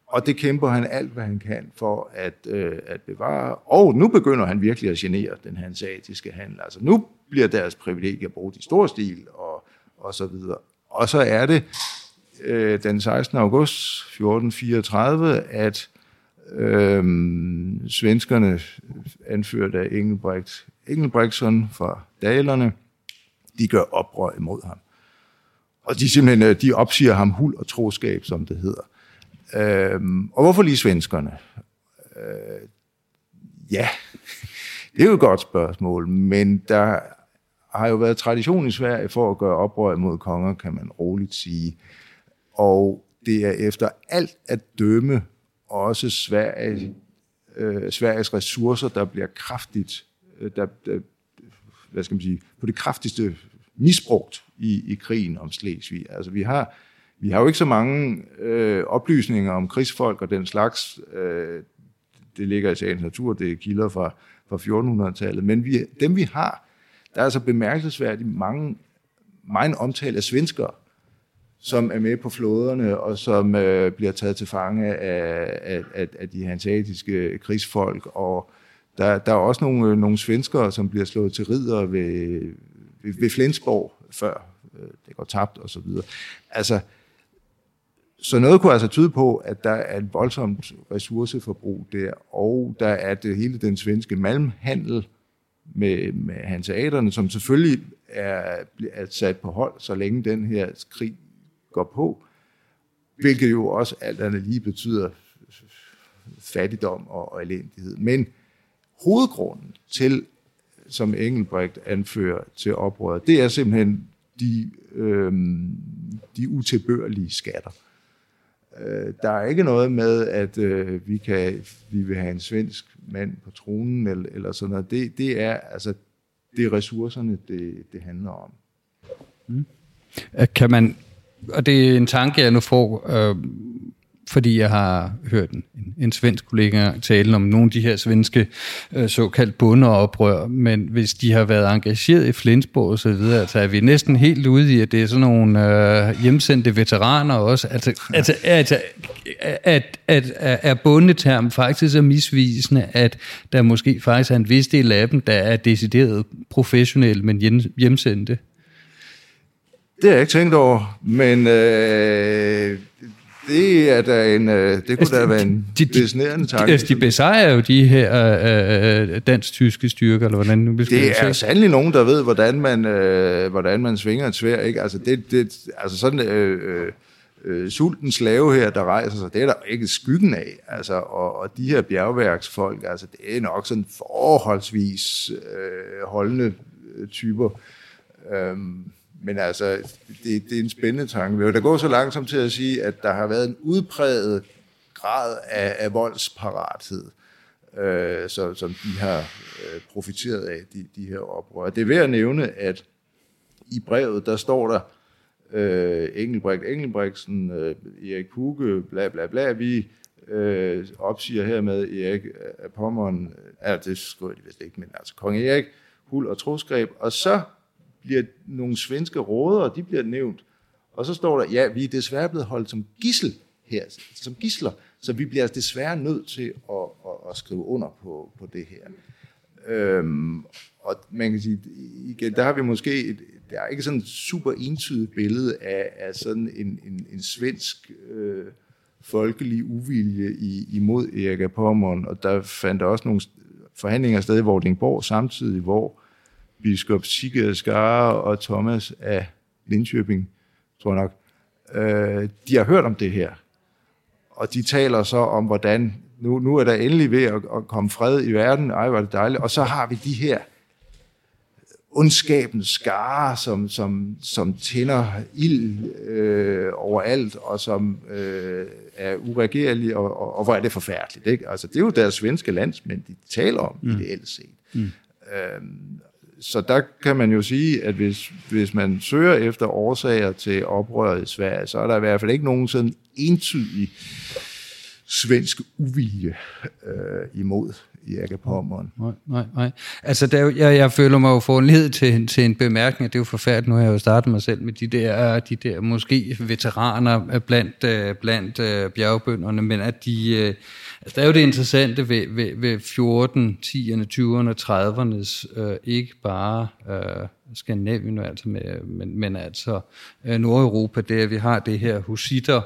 [SPEAKER 3] Og det kæmper han alt, hvad han kan for at, øh, at bevare. Og nu begynder han virkelig at genere den hanseatiske handel. Altså nu bliver deres privilegier brugt i stor stil og, og så videre. Og så er det øh, den 16. august 1434, at øh, svenskerne, anført af Engelbrekt, Engelbrektsson fra Dalerne, de gør oprør imod ham. Og de simpelthen øh, de opsiger ham hul og troskab, som det hedder. Øh, og hvorfor lige svenskerne? Øh, ja, <laughs> det er jo et godt spørgsmål, men der har jo været tradition i Sverige for at gøre oprør mod konger, kan man roligt sige. Og det er efter alt at dømme også Sverige, øh, Sveriges ressourcer, der bliver kraftigt, øh, der, der, hvad skal man sige, på det kraftigste misbrugt i, i krigen om Slesvig. Altså vi har, vi har jo ikke så mange øh, oplysninger om krigsfolk og den slags. Øh, det ligger i sagens natur, det er kilder fra, fra 1400-tallet. Men vi, dem vi har, der er altså bemærkelsesværdigt mange, meget omtale af svenskere, som er med på flåderne, og som øh, bliver taget til fange af, af, af, af de hanseatiske krigsfolk. Og der, der er også nogle, nogle svenskere, som bliver slået til ridder ved, ved, ved Flensborg, før øh, det går tabt og så videre. Altså, så noget kunne altså tyde på, at der er et voldsomt ressourceforbrug der, og der er det hele den svenske malmhandel med, med hanseaterne, som selvfølgelig er, er sat på hold, så længe den her krig går på, hvilket jo også alt andet lige betyder fattigdom og, og elendighed. Men hovedgrunden til, som Engelbrecht anfører til oprøret, det er simpelthen de, øh, de utilbørlige skatter. Øh, der er ikke noget med, at øh, vi, kan, vi vil have en svensk mand på tronen eller, eller sådan noget. Det, det er altså det er ressourcerne, det, det handler om.
[SPEAKER 1] Mm. Kan man, og det er en tanke, jeg nu får, øh, fordi jeg har hørt en, en svensk kollega tale om nogle af de her svenske øh, såkaldt bundeoprør, men hvis de har været engageret i Flensborg og så videre, så er vi næsten helt ude i, at det er sådan nogle øh, hjemsendte veteraner også. Altså, altså, altså at, at, at, er bundeterm faktisk er misvisende, at der måske faktisk er en vis del af dem, der er decideret professionelle, men hjemsendte.
[SPEAKER 3] Det har jeg ikke tænkt over, men øh, det er da en, øh, det kunne altså, da være en de, besnærende tanke.
[SPEAKER 1] Altså, de besejrer jo de her øh, øh, dansk-tyske styrker, eller hvordan nu
[SPEAKER 3] Det er sandelig nogen, der ved, hvordan man, øh, hvordan man svinger et svær, ikke? Altså, det, det, altså sådan... Øh, øh, øh, sultens slave her, der rejser sig, det er der ikke skyggen af. Altså, og, og de her bjergværksfolk, altså, det er nok sådan forholdsvis øh, holdende typer. Øhm, men altså, det, det er en spændende tanke. Vi vil da gå så langsomt til at sige, at der har været en udpræget grad af, af voldsparathed, øh, så, som de har øh, profiteret af, de, de her oprør. Det er værd at nævne, at i brevet, der står der, øh, Engelbrekt Engelbrechtsen, øh, Erik Puge, bla bla bla, vi øh, opsiger hermed Erik af Pommeren, altså det skriver de vist ikke, men altså kong Erik, Hul og Trosgreb, og så bliver nogle svenske råder, de bliver nævnt. Og så står der, ja, vi er desværre blevet holdt som gissel her, som gisler, så vi bliver altså desværre nødt til at, at, at skrive under på, på det her. Øhm, og man kan sige, igen, der har vi måske, et, der er ikke sådan et super entydigt billede af, af sådan en, en, en svensk øh, folkelig uvilje i, imod Erik af Pommern, og der fandt der også nogle forhandlinger sted i Vordingborg samtidig, hvor biskop Sigurd Skare og Thomas af Lindköping, tror jeg nok, øh, de har hørt om det her. Og de taler så om, hvordan nu, nu er der endelig ved at, at komme fred i verden, ej, var det dejligt. Og så har vi de her ondskabens skare, som, som, som tænder ild øh, overalt, og som øh, er uregerlige, og, og, og hvor er det forfærdeligt. Ikke? Altså, det er jo deres svenske landsmænd, de taler om mm. ideelt set. Mm. Øhm, så der kan man jo sige, at hvis, hvis man søger efter årsager til oprøret i Sverige, så er der i hvert fald ikke nogen sådan entydig svensk uvilje øh, imod Pommern.
[SPEAKER 1] Nej, nej, nej. Altså, der, jeg, jeg føler mig jo foranledet til, til en bemærkning, det er jo forfærdeligt, nu har jeg jo startet mig selv med de der, de der måske veteraner blandt, øh, blandt øh, bjergbønderne, men at de, Øh, altså, der er jo det interessante ved, ved, ved 14, 10'erne, 20'erne, 30'ernes, øh, ikke bare øh, Skandinavien, altså med, men, men altså uh, Nordeuropa, det er, at vi har det her husitter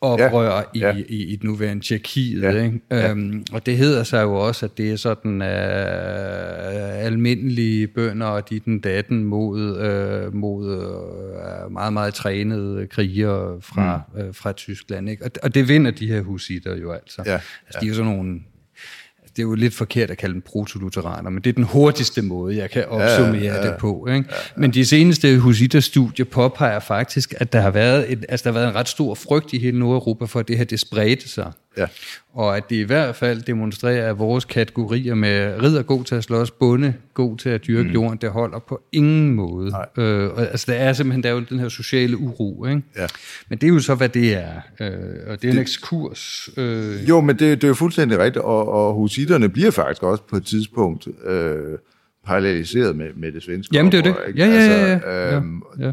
[SPEAKER 1] oprør ja, ja. I, i, i den nuværende Tjekkiet. Ja, ikke? Ja. Øhm, og det hedder sig jo også, at det er sådan uh, almindelige bønder og de den datten mod, uh, mod uh, meget, meget trænede krigere fra, mm. uh, fra Tyskland. Ikke? Og, og det vinder de her husitter jo altså. Ja, altså ja. De er jo sådan nogle det er jo lidt forkert at kalde dem protolutheraner, men det er den hurtigste måde, jeg kan opsummere ja, ja, det på. Ikke? Ja, ja. Men de seneste Husita-studier påpeger faktisk, at der har, været et, altså der har været en ret stor frygt i hele Nordeuropa for, at det her det spredte sig. Ja. Og at det i hvert fald demonstrerer, at vores kategorier med ridder god til at slås, bunde god til at dyrke mm. jorden, det holder på ingen måde. Øh, altså der er simpelthen der er jo den her sociale uro. Ikke? Ja. Men det er jo så, hvad det er. Øh, og det er en ekskurs.
[SPEAKER 3] Øh. Jo, men det, det er jo fuldstændig rigtigt. Og, og husitterne bliver faktisk også på et tidspunkt... Øh, paralleliseret med, med det svenske
[SPEAKER 1] Jamen, det er det. Ja, ja, ja. ja. Øhm,
[SPEAKER 3] ja.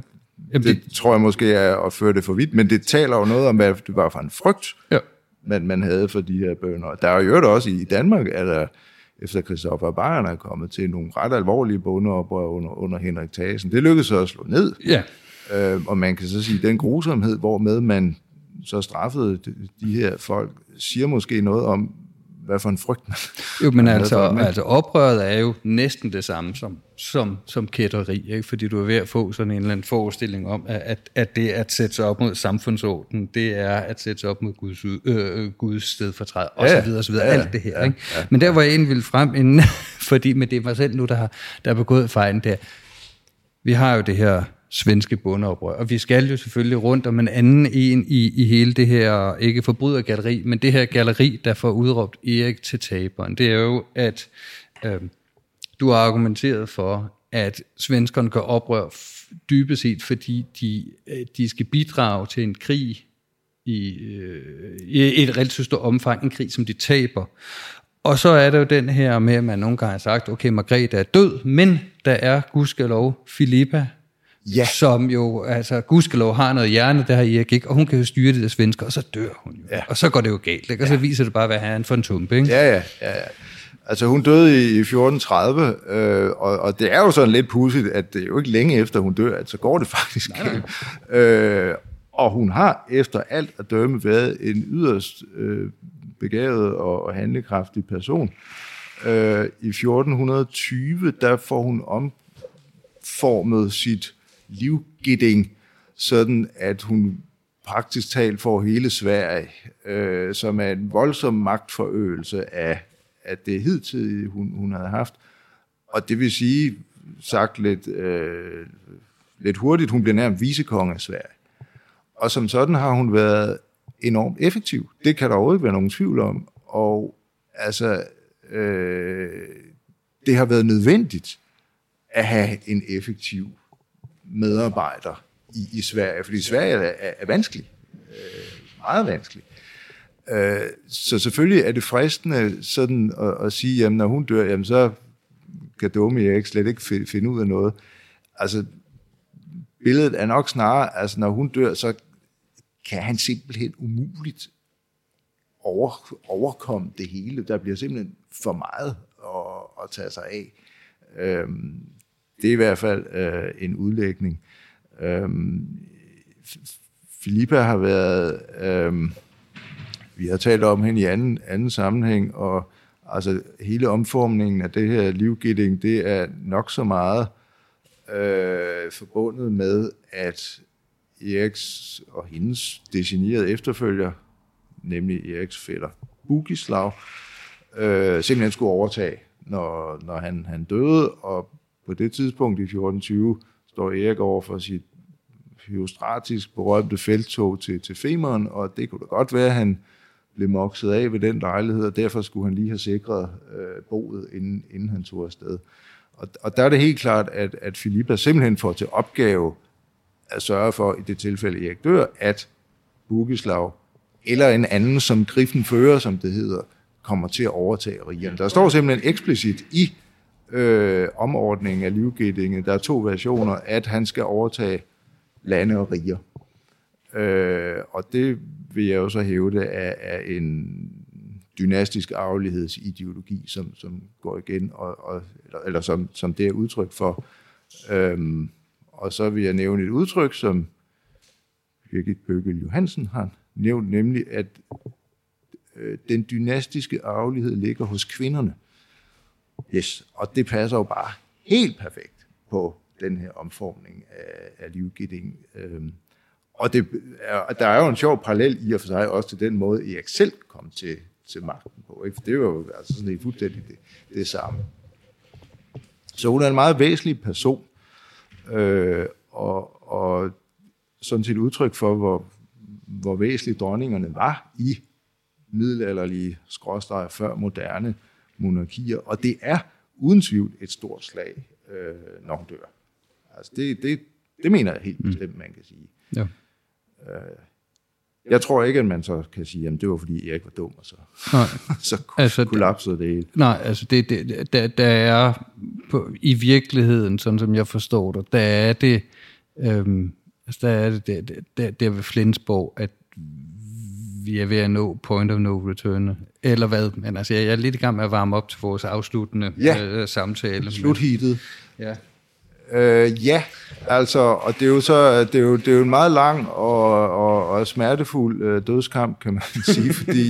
[SPEAKER 1] Jamen,
[SPEAKER 3] det, det tror jeg måske er at føre det for vidt, men det taler jo noget om, hvad det var for en frygt,
[SPEAKER 1] Ja.
[SPEAKER 3] Man, man havde for de her bønder. Der er jo også i Danmark, at der efter Christoffer Bayern er kommet til nogle ret alvorlige bondeoprør under, under Henrik Thasen. Det lykkedes så at slå ned,
[SPEAKER 1] Ja,
[SPEAKER 3] øh, og man kan så sige, at den grusomhed, hvormed man så straffede de, de her folk, siger måske noget om, hvad for en frygt man
[SPEAKER 1] Jo, men
[SPEAKER 3] man
[SPEAKER 1] altså,
[SPEAKER 3] for
[SPEAKER 1] altså oprøret er jo næsten det samme som, som, som kætteri, ikke? fordi du er ved at få sådan en eller anden forestilling om, at, at, det at sætte sig op mod samfundsordenen, det er at sætte sig op mod Guds, ud- øh, Guds stedfortræd, og
[SPEAKER 3] Ja,
[SPEAKER 1] så videre, og så videre,
[SPEAKER 3] ja,
[SPEAKER 1] alt det her. Ikke? Men der var jeg egentlig ville frem, inden, <laughs> fordi men det er mig selv nu, der har, der har begået fejlen der. Vi har jo det her svenske bondeoprør. og vi skal jo selvfølgelig rundt om en anden en i, i hele det her, ikke forbrydergalleri, men det her galleri, der får udråbt Erik til taberen, det er jo, at øh, du har argumenteret for, at svenskerne gør oprør dybest set, fordi de, øh, de skal bidrage til en krig i, øh, i et relativt stort omfang, en krig, som de taber. Og så er der jo den her med, at man nogle gange har sagt, okay, Margrethe er død, men der er gudskelov Filippa,
[SPEAKER 3] Ja.
[SPEAKER 1] som jo, altså gudskelov har noget hjerne, der har Erik ikke, og hun kan jo styre det der svensker, og så dør hun jo.
[SPEAKER 3] Ja.
[SPEAKER 1] Og så går det jo galt, ikke? og så viser det bare, hvad han for en tumpe. Ikke?
[SPEAKER 3] Ja, ja, ja, ja. Altså hun døde i 1430, øh, og, og det er jo sådan lidt pudsigt, at det er jo ikke længe efter hun dør, at så går det <laughs> faktisk galt. Øh, og hun har efter alt at dømme været en yderst øh, begavet og, og handlekraftig person. Øh, I 1420, der får hun omformet sit livgitting, sådan at hun praktisk talt får hele Sverige, øh, som er en voldsom magtforøgelse af, af det hidtidige, hun, hun havde haft. Og det vil sige, sagt lidt, øh, lidt hurtigt, hun bliver nærmest vicekonge af Sverige. Og som sådan har hun været enormt effektiv. Det kan der overhovedet ikke være nogen tvivl om. Og altså, øh, det har været nødvendigt at have en effektiv medarbejder i, i Sverige, fordi Sverige er, er, er vanskelig. Øh, meget vanskelig. Øh, så selvfølgelig er det fristende sådan at, at sige, jamen når hun dør, jamen så kan dumme Erik slet ikke finde ud af noget. Altså, billedet er nok snarere, altså når hun dør, så kan han simpelthen umuligt over, overkomme det hele. Der bliver simpelthen for meget at, at tage sig af. Øhm, det er i hvert fald øh, en udlægning. Øhm, Filippa har været, Øh, vi har talt om hende i anden, anden sammenhæng, og altså hele omformningen af det her livgivning, det er nok så meget øh, forbundet med, at Eriks og hendes designerede efterfølger, nemlig Eriks fætter Bugislav, øh, simpelthen skulle overtage, når, når han, han døde, og på det tidspunkt i 1420 står Erik over for sit hyostratisk berømte feltog til, til Femeren, og det kunne da godt være, at han blev mokset af ved den lejlighed, og derfor skulle han lige have sikret øh, boet, inden, inden han tog afsted. Og, og der er det helt klart, at, at Filippa simpelthen får til opgave at sørge for, i det tilfælde Erik dør, at Bugislav eller en anden, som Griffen fører, som det hedder, kommer til at overtage rigerne. Der står simpelthen eksplicit i øh, omordningen af livgivningen, der er to versioner, at han skal overtage lande og riger. Øh, og det vil jeg jo så hævde af, af en dynastisk arvelighedsideologi, som, som går igen, og, og, eller, eller som, som det er udtryk for. Øhm, og så vil jeg nævne et udtryk, som Birgit Bøgel Johansen har nævnt, nemlig at øh, den dynastiske arvelighed ligger hos kvinderne. Yes, og det passer jo bare helt perfekt på den her omformning af, af livgivning. Øhm, og det er, der er jo en sjov parallel i og for sig også til den måde, Erik selv kom til, til magten på. Ikke? For det var jo altså sådan det fuldstændig det, det samme. Så hun er en meget væsentlig person, øh, og, og sådan set udtryk for, hvor, hvor væsentlige dronningerne var i middelalderlige skråstreger før moderne monarkier. Og det er uden tvivl et stort slag, øh, når hun dør. Altså det, det, det mener jeg helt bestemt, man kan sige.
[SPEAKER 1] Ja.
[SPEAKER 3] Jeg tror ikke, at man så kan sige, at det var fordi Erik var dum, og så,
[SPEAKER 1] Nej. <laughs>
[SPEAKER 3] så
[SPEAKER 1] Altså,
[SPEAKER 3] kollapsede det hele.
[SPEAKER 1] Nej, altså det, det, der, der er på, i virkeligheden, sådan som jeg forstår det, der er det, øhm, Altså, der er det der, der, der ved Flensborg, at vi er ved at nå point of no return, eller hvad? Men altså, jeg er lidt i gang med at varme op til vores afsluttende
[SPEAKER 3] Ja.
[SPEAKER 1] øh, samtale.
[SPEAKER 3] Slutheatet.
[SPEAKER 1] Ja.
[SPEAKER 3] Øh, ja, altså, og det er jo så, det er jo, det er jo en meget lang og, og, og smertefuld øh, dødskamp, kan man <laughs> sige, fordi,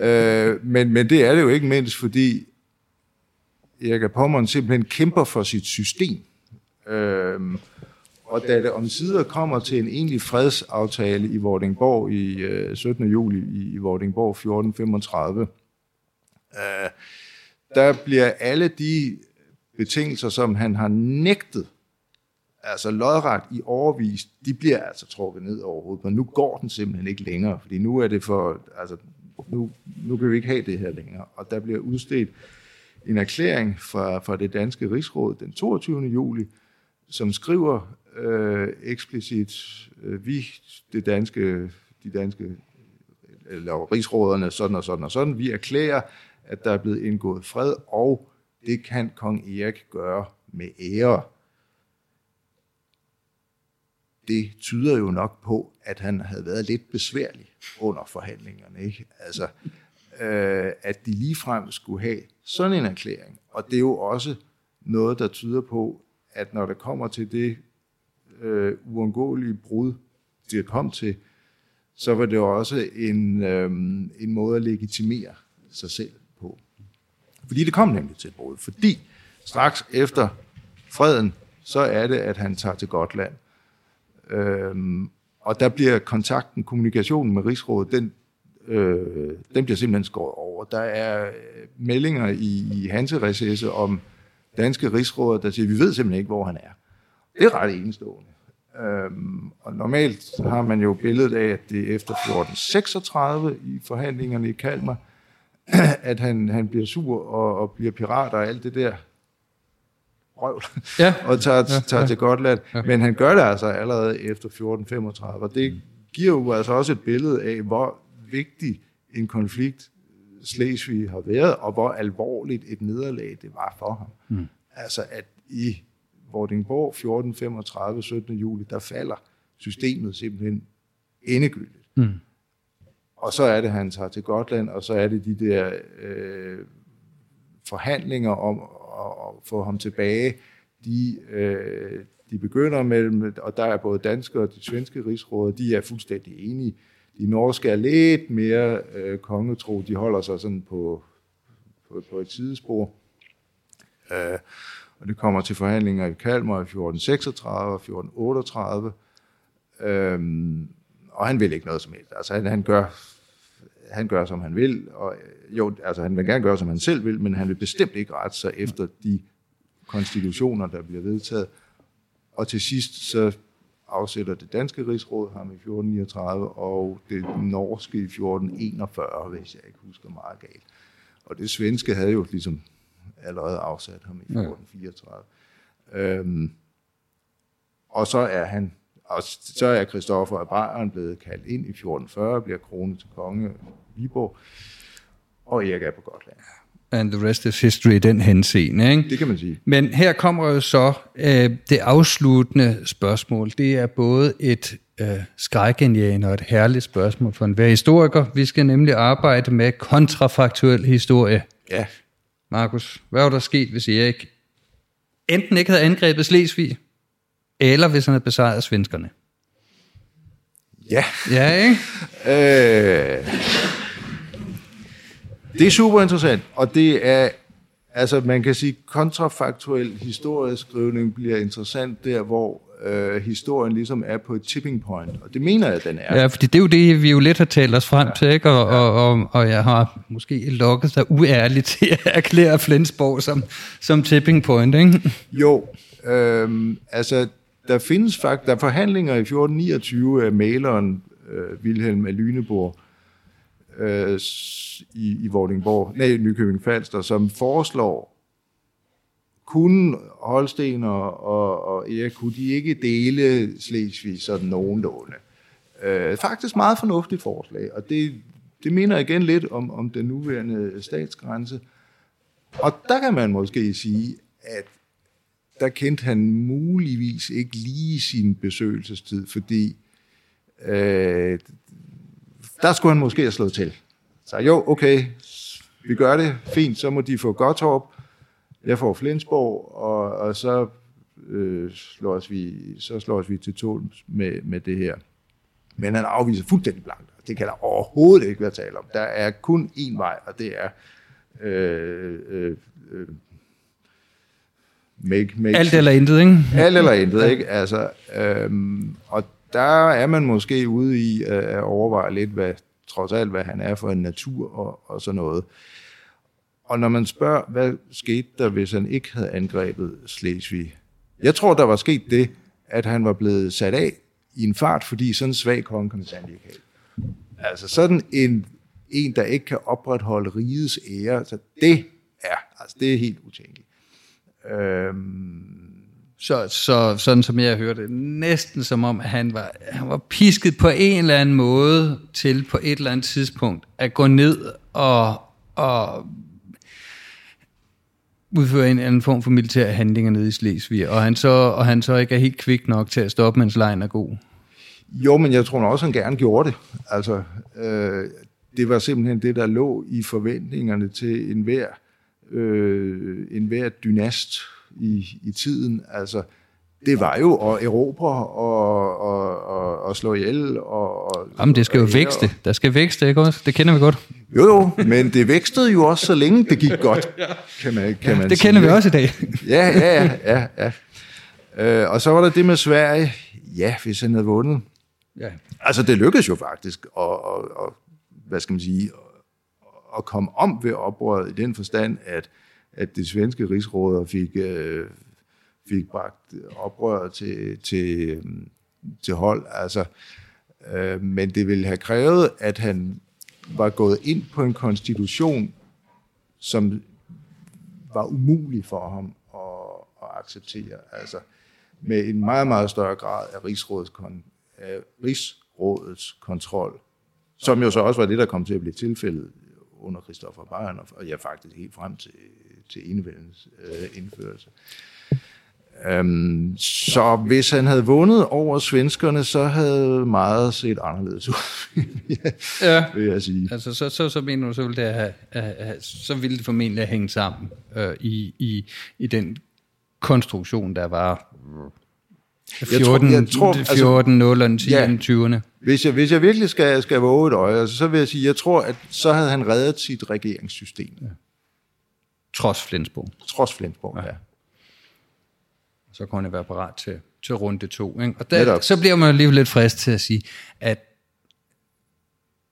[SPEAKER 3] øh, men, men det er det jo ikke mindst, fordi Erik Pommeren simpelthen kæmper for sit system. Øh, og da det om sider kommer til en egentlig fredsaftale i Vordingborg i øh, 17. juli i, i Vordingborg 1435, øh, der bliver alle de betingelser, som han har nægtet, altså lodret i overvis, de bliver altså trukket ned overhovedet, men på. Nu går den simpelthen ikke længere, fordi nu er det for, altså, nu, nu kan vi ikke have det her længere. Og der bliver udstedt en erklæring fra, fra det danske rigsråd den 22. juli, som skriver øh, eksplicit, øh, vi, det danske, de danske, eller rigsråderne, sådan og sådan og sådan, vi erklærer, at der er blevet indgået fred, og det kan kong Erik gøre med ære. Det tyder jo nok på, at han havde været lidt besværlig under forhandlingerne. Ikke? Altså, øh, at de ligefrem skulle have sådan en erklæring. Og det er jo også noget, der tyder på, at når det kommer til det øh, uundgåelige brud, det kom til, så var det også en, øh, en måde at legitimere sig selv på. Fordi det kom nemlig til et brud. Fordi straks efter freden, så er det, at han tager til Gotland. Øhm, og der bliver kontakten, kommunikationen med Rigsrådet, den, øh, den bliver simpelthen skåret over. Der er øh, meldinger i, i Hanse om danske rigsråder, der siger, vi ved simpelthen ikke, hvor han er. Det er ret enestående. Øhm, og normalt har man jo billedet af, at det er efter 1436 i forhandlingerne i Kalmar, <clears throat> at han, han bliver sur og, og bliver pirat og alt det der røvl,
[SPEAKER 1] Ja. <laughs>
[SPEAKER 3] og tager,
[SPEAKER 1] Ja,
[SPEAKER 3] tager
[SPEAKER 1] ja.
[SPEAKER 3] til Gotland. Men han gør det altså allerede efter 1435, og det giver jo altså også et billede af, hvor vigtig en konflikt Slesvig har været, og hvor alvorligt et nederlag det var for ham. Mm. Altså at i Vordingborg 1435, 17. juli, der falder systemet simpelthen endegyldigt.
[SPEAKER 1] Mm.
[SPEAKER 3] Og så er det, han tager til Gotland, og så er det de der øh, forhandlinger om at, at få ham tilbage. De, øh, de begynder mellem, og der er både danske og de svenske rigsråder, de er fuldstændig enige. De norske er lidt mere øh, kongetro, de holder sig sådan på, på, på et sidespor. Øh, og det kommer til forhandlinger i Kalmar i 1436 og 1438. Øhm, og han vil ikke noget som helst. Altså han, han gør han gør, som han vil, og jo, altså han vil gerne gøre, som han selv vil, men han vil bestemt ikke rette sig efter de konstitutioner, der bliver vedtaget. Og til sidst så afsætter det danske rigsråd ham i 1439, og det norske i 1441, hvis jeg ikke husker meget galt. Og det svenske havde jo ligesom allerede afsat ham i 1434. Ja. Øhm, og så er han, og så er Christoffer af Bayern blevet kaldt ind i 1440, bliver kronet til konge Viborg, og Erik er på Gotland.
[SPEAKER 1] And the rest is history i den henseende, ikke?
[SPEAKER 3] Det kan man sige.
[SPEAKER 1] Men her kommer jo så øh, det afsluttende spørgsmål. Det er både et øh, skrækindjagende og et herligt spørgsmål for enhver historiker. Vi skal nemlig arbejde med kontrafaktuel historie.
[SPEAKER 3] Ja,
[SPEAKER 1] Markus, hvad var der sket, hvis Erik enten ikke havde angrebet Slesvig, eller hvis han havde besejret svenskerne?
[SPEAKER 3] ja.
[SPEAKER 1] Ja, ikke? <laughs>
[SPEAKER 3] Øh, det er super interessant, og det er, altså man kan sige, kontrafaktuel historieskrivning bliver interessant der, hvor øh, historien ligesom er på et tipping point, og det mener jeg, den er.
[SPEAKER 1] Ja, fordi det er jo det, vi jo lidt har talt os frem til, ikke? Og, og, og, og jeg har måske lokket sig uærligt til at erklære Flensborg som, som tipping point, ikke?
[SPEAKER 3] Jo, øhm, altså der findes faktisk, der er forhandlinger i 1429 af maleren øh, Wilhelm af Lyneborg øh, i, i Vordingborg, nej, Nykøbing Falster, som foreslår, kunne Holsten og, og, og Erik, kunne de ikke dele Slesvig sådan nogenlunde? Øh, faktisk meget fornuftigt forslag, og det, det minder igen lidt om, om den nuværende statsgrænse. Og der kan man måske sige, at der kendte han muligvis ikke lige sin besøgelsestid, fordi øh, der skulle han måske have slået til. Så jo, okay, vi gør det, fint, så må de få Gottorp, jeg får Flensborg, og, og så, øh, slår os vi, så slår os vi til tål med, med det her. Men han afviser fuldstændig blankt. Det kan der overhovedet ikke være tale om. Der er kun én vej, og det er øh, øh, øh, make, make
[SPEAKER 1] Alt eller intet, ikke?
[SPEAKER 3] alt eller intet, ikke? Altså, øhm, og der er man måske ude i at overveje lidt, hvad, trods alt, hvad han er for en natur og, og sådan noget. Og når man spørger, hvad skete der, hvis han ikke havde angrebet Slesvig? Jeg tror, der var sket det, at han var blevet sat af i en fart, fordi sådan en svag konge kan man ikke have. Altså sådan en, en, der ikke kan opretholde rigets ære, så det er, altså det er helt utænkeligt. Øhm,
[SPEAKER 1] Så, så sådan som jeg hørte det, næsten som om at han var, han var pisket på en eller anden måde til på et eller andet tidspunkt at gå ned og, og udføre en anden form for militære handlinger nede i Slesvig, og han så, og han så ikke er helt kvik nok til at stoppe, mens lejen er god.
[SPEAKER 3] Jo, men jeg tror nok også, han gerne gjorde det. Altså, øh, det var simpelthen det, der lå i forventningerne til enhver, øh, enhver dynast i, i tiden. Altså, det var jo at erobre og, og, og, og slå ihjel. Og, og,
[SPEAKER 1] Jamen, det skal jo vækste. Der skal vækste, ikke også? Det kender vi godt.
[SPEAKER 3] Jo, jo, men det vækstede jo også, så længe det gik godt, <laughs> kan man, kan man
[SPEAKER 1] Det
[SPEAKER 3] sige.
[SPEAKER 1] kender vi også i dag. <laughs>
[SPEAKER 3] Ja, ja, ja. ja, ja. Øh, og så var der det med Sverige. Ja, hvis han havde vundet.
[SPEAKER 1] Ja.
[SPEAKER 3] Altså, det lykkedes jo faktisk at, at, at hvad skal man sige, at, at komme om ved oprøret i den forstand, at, at det svenske rigsråder fik, øh, fik bragt oprøret til, til, til hold. Altså, øh, men det ville have krævet, at han var gået ind på en konstitution, som var umulig for ham at, at acceptere. Altså, med en meget, meget større grad af rigsrådets, kon, af rigsrådets kontrol, som jo så også var det, der kom til at blive tilfældet under Christoffer Bayern, og ja, faktisk helt frem til, til enevældens øh, indførelse. Øhm, så hvis han havde vundet over svenskerne, så havde meget set anderledes ud, <laughs>
[SPEAKER 1] Ja.
[SPEAKER 3] vil jeg sige.
[SPEAKER 1] Altså, så, så, så mener du, så ville det, have, så ville det formentlig hænge sammen øh, i, i, i den konstruktion, der var 14,
[SPEAKER 3] jeg tror, altså-
[SPEAKER 1] 14 0, 10,
[SPEAKER 3] Ja.
[SPEAKER 1] 20'erne.
[SPEAKER 3] Hvis jeg, hvis jeg virkelig skal, skal våge et øje, altså, så vil jeg sige, jeg tror, at så havde han reddet sit regeringssystem. Ja.
[SPEAKER 1] Trods Flensborg.
[SPEAKER 3] Trods Flensborg, ja.
[SPEAKER 1] Så kunne han være parat til, til runde to. Ikke? Og der,
[SPEAKER 3] Netop.
[SPEAKER 1] så bliver man alligevel lidt frisk til at sige, at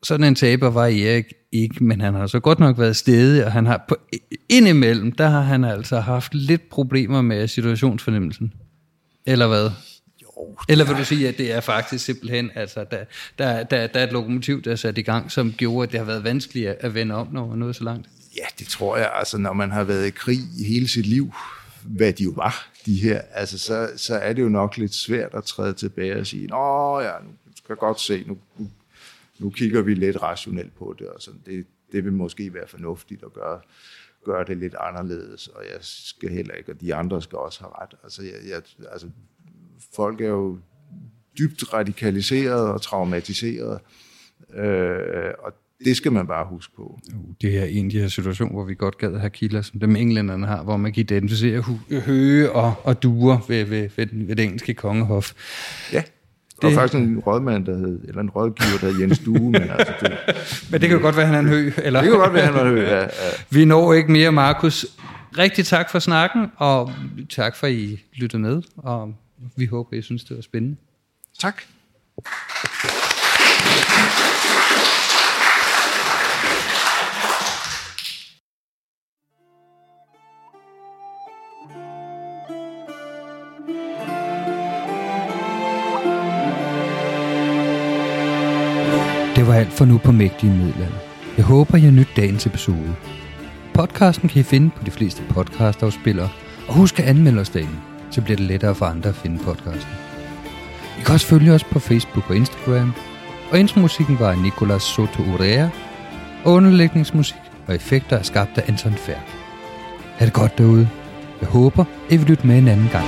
[SPEAKER 1] sådan en taber var Erik ikke, men han har så godt nok været stedig, og han har på, indimellem, der har han altså haft lidt problemer med situationsfornemmelsen. Eller hvad?
[SPEAKER 3] Jo,
[SPEAKER 1] Eller vil du sige, at det er faktisk simpelthen, altså, der, der, der, der er et lokomotiv, der er sat i gang, som gjorde, at det har været vanskeligt at- vende om, når man nåede så langt?
[SPEAKER 3] Ja, det tror jeg, altså når man har været i krig hele sit liv, hvad de jo var, de her, altså så, så er det jo nok lidt svært at træde tilbage og sige, nå ja, nu kan jeg godt se, nu, nu, nu kigger vi lidt rationelt på det, og sådan. Det, det vil måske være fornuftigt at gøre, gøre det lidt anderledes, og jeg skal heller ikke, og de andre skal også have ret. Altså, jeg, jeg, altså folk er jo dybt radikaliseret og traumatiseret, øh, og det skal man bare huske på.
[SPEAKER 1] Det er en af de her situationer, hvor vi godt gad at have kilder, som dem englænderne har, hvor man kan identificere høge og, og duer ved, ved, ved, den- ved det engelske kongehof.
[SPEAKER 3] Ja, der var faktisk en rådmand, der hed, eller en rådgiver, der hed Jens Due, men altså, det, <laughs>
[SPEAKER 1] Men det kan jo godt være, han er en hø. Eller?
[SPEAKER 3] det kunne godt være, han var ja, ja.
[SPEAKER 1] Vi når ikke mere, Markus. Rigtig tak for snakken, og tak for, at I lyttede med, og vi håber, I synes, det var spændende.
[SPEAKER 3] Tak.
[SPEAKER 1] For nu på Mægtige Middelalder. Jeg håber, I har nydt dagens episode. Podcasten kan I finde på de fleste podcastafspillere, og husk at anmelde os derinde, så bliver det lettere for andre at finde podcasten. I kan også følge os på Facebook og Instagram, og intromusikken var af Nicolas Soto Urea, og underlægningsmusik og effekter er skabt af Anton Færk. Ha' det godt derude. Jeg håber, I vil lytte med en anden gang.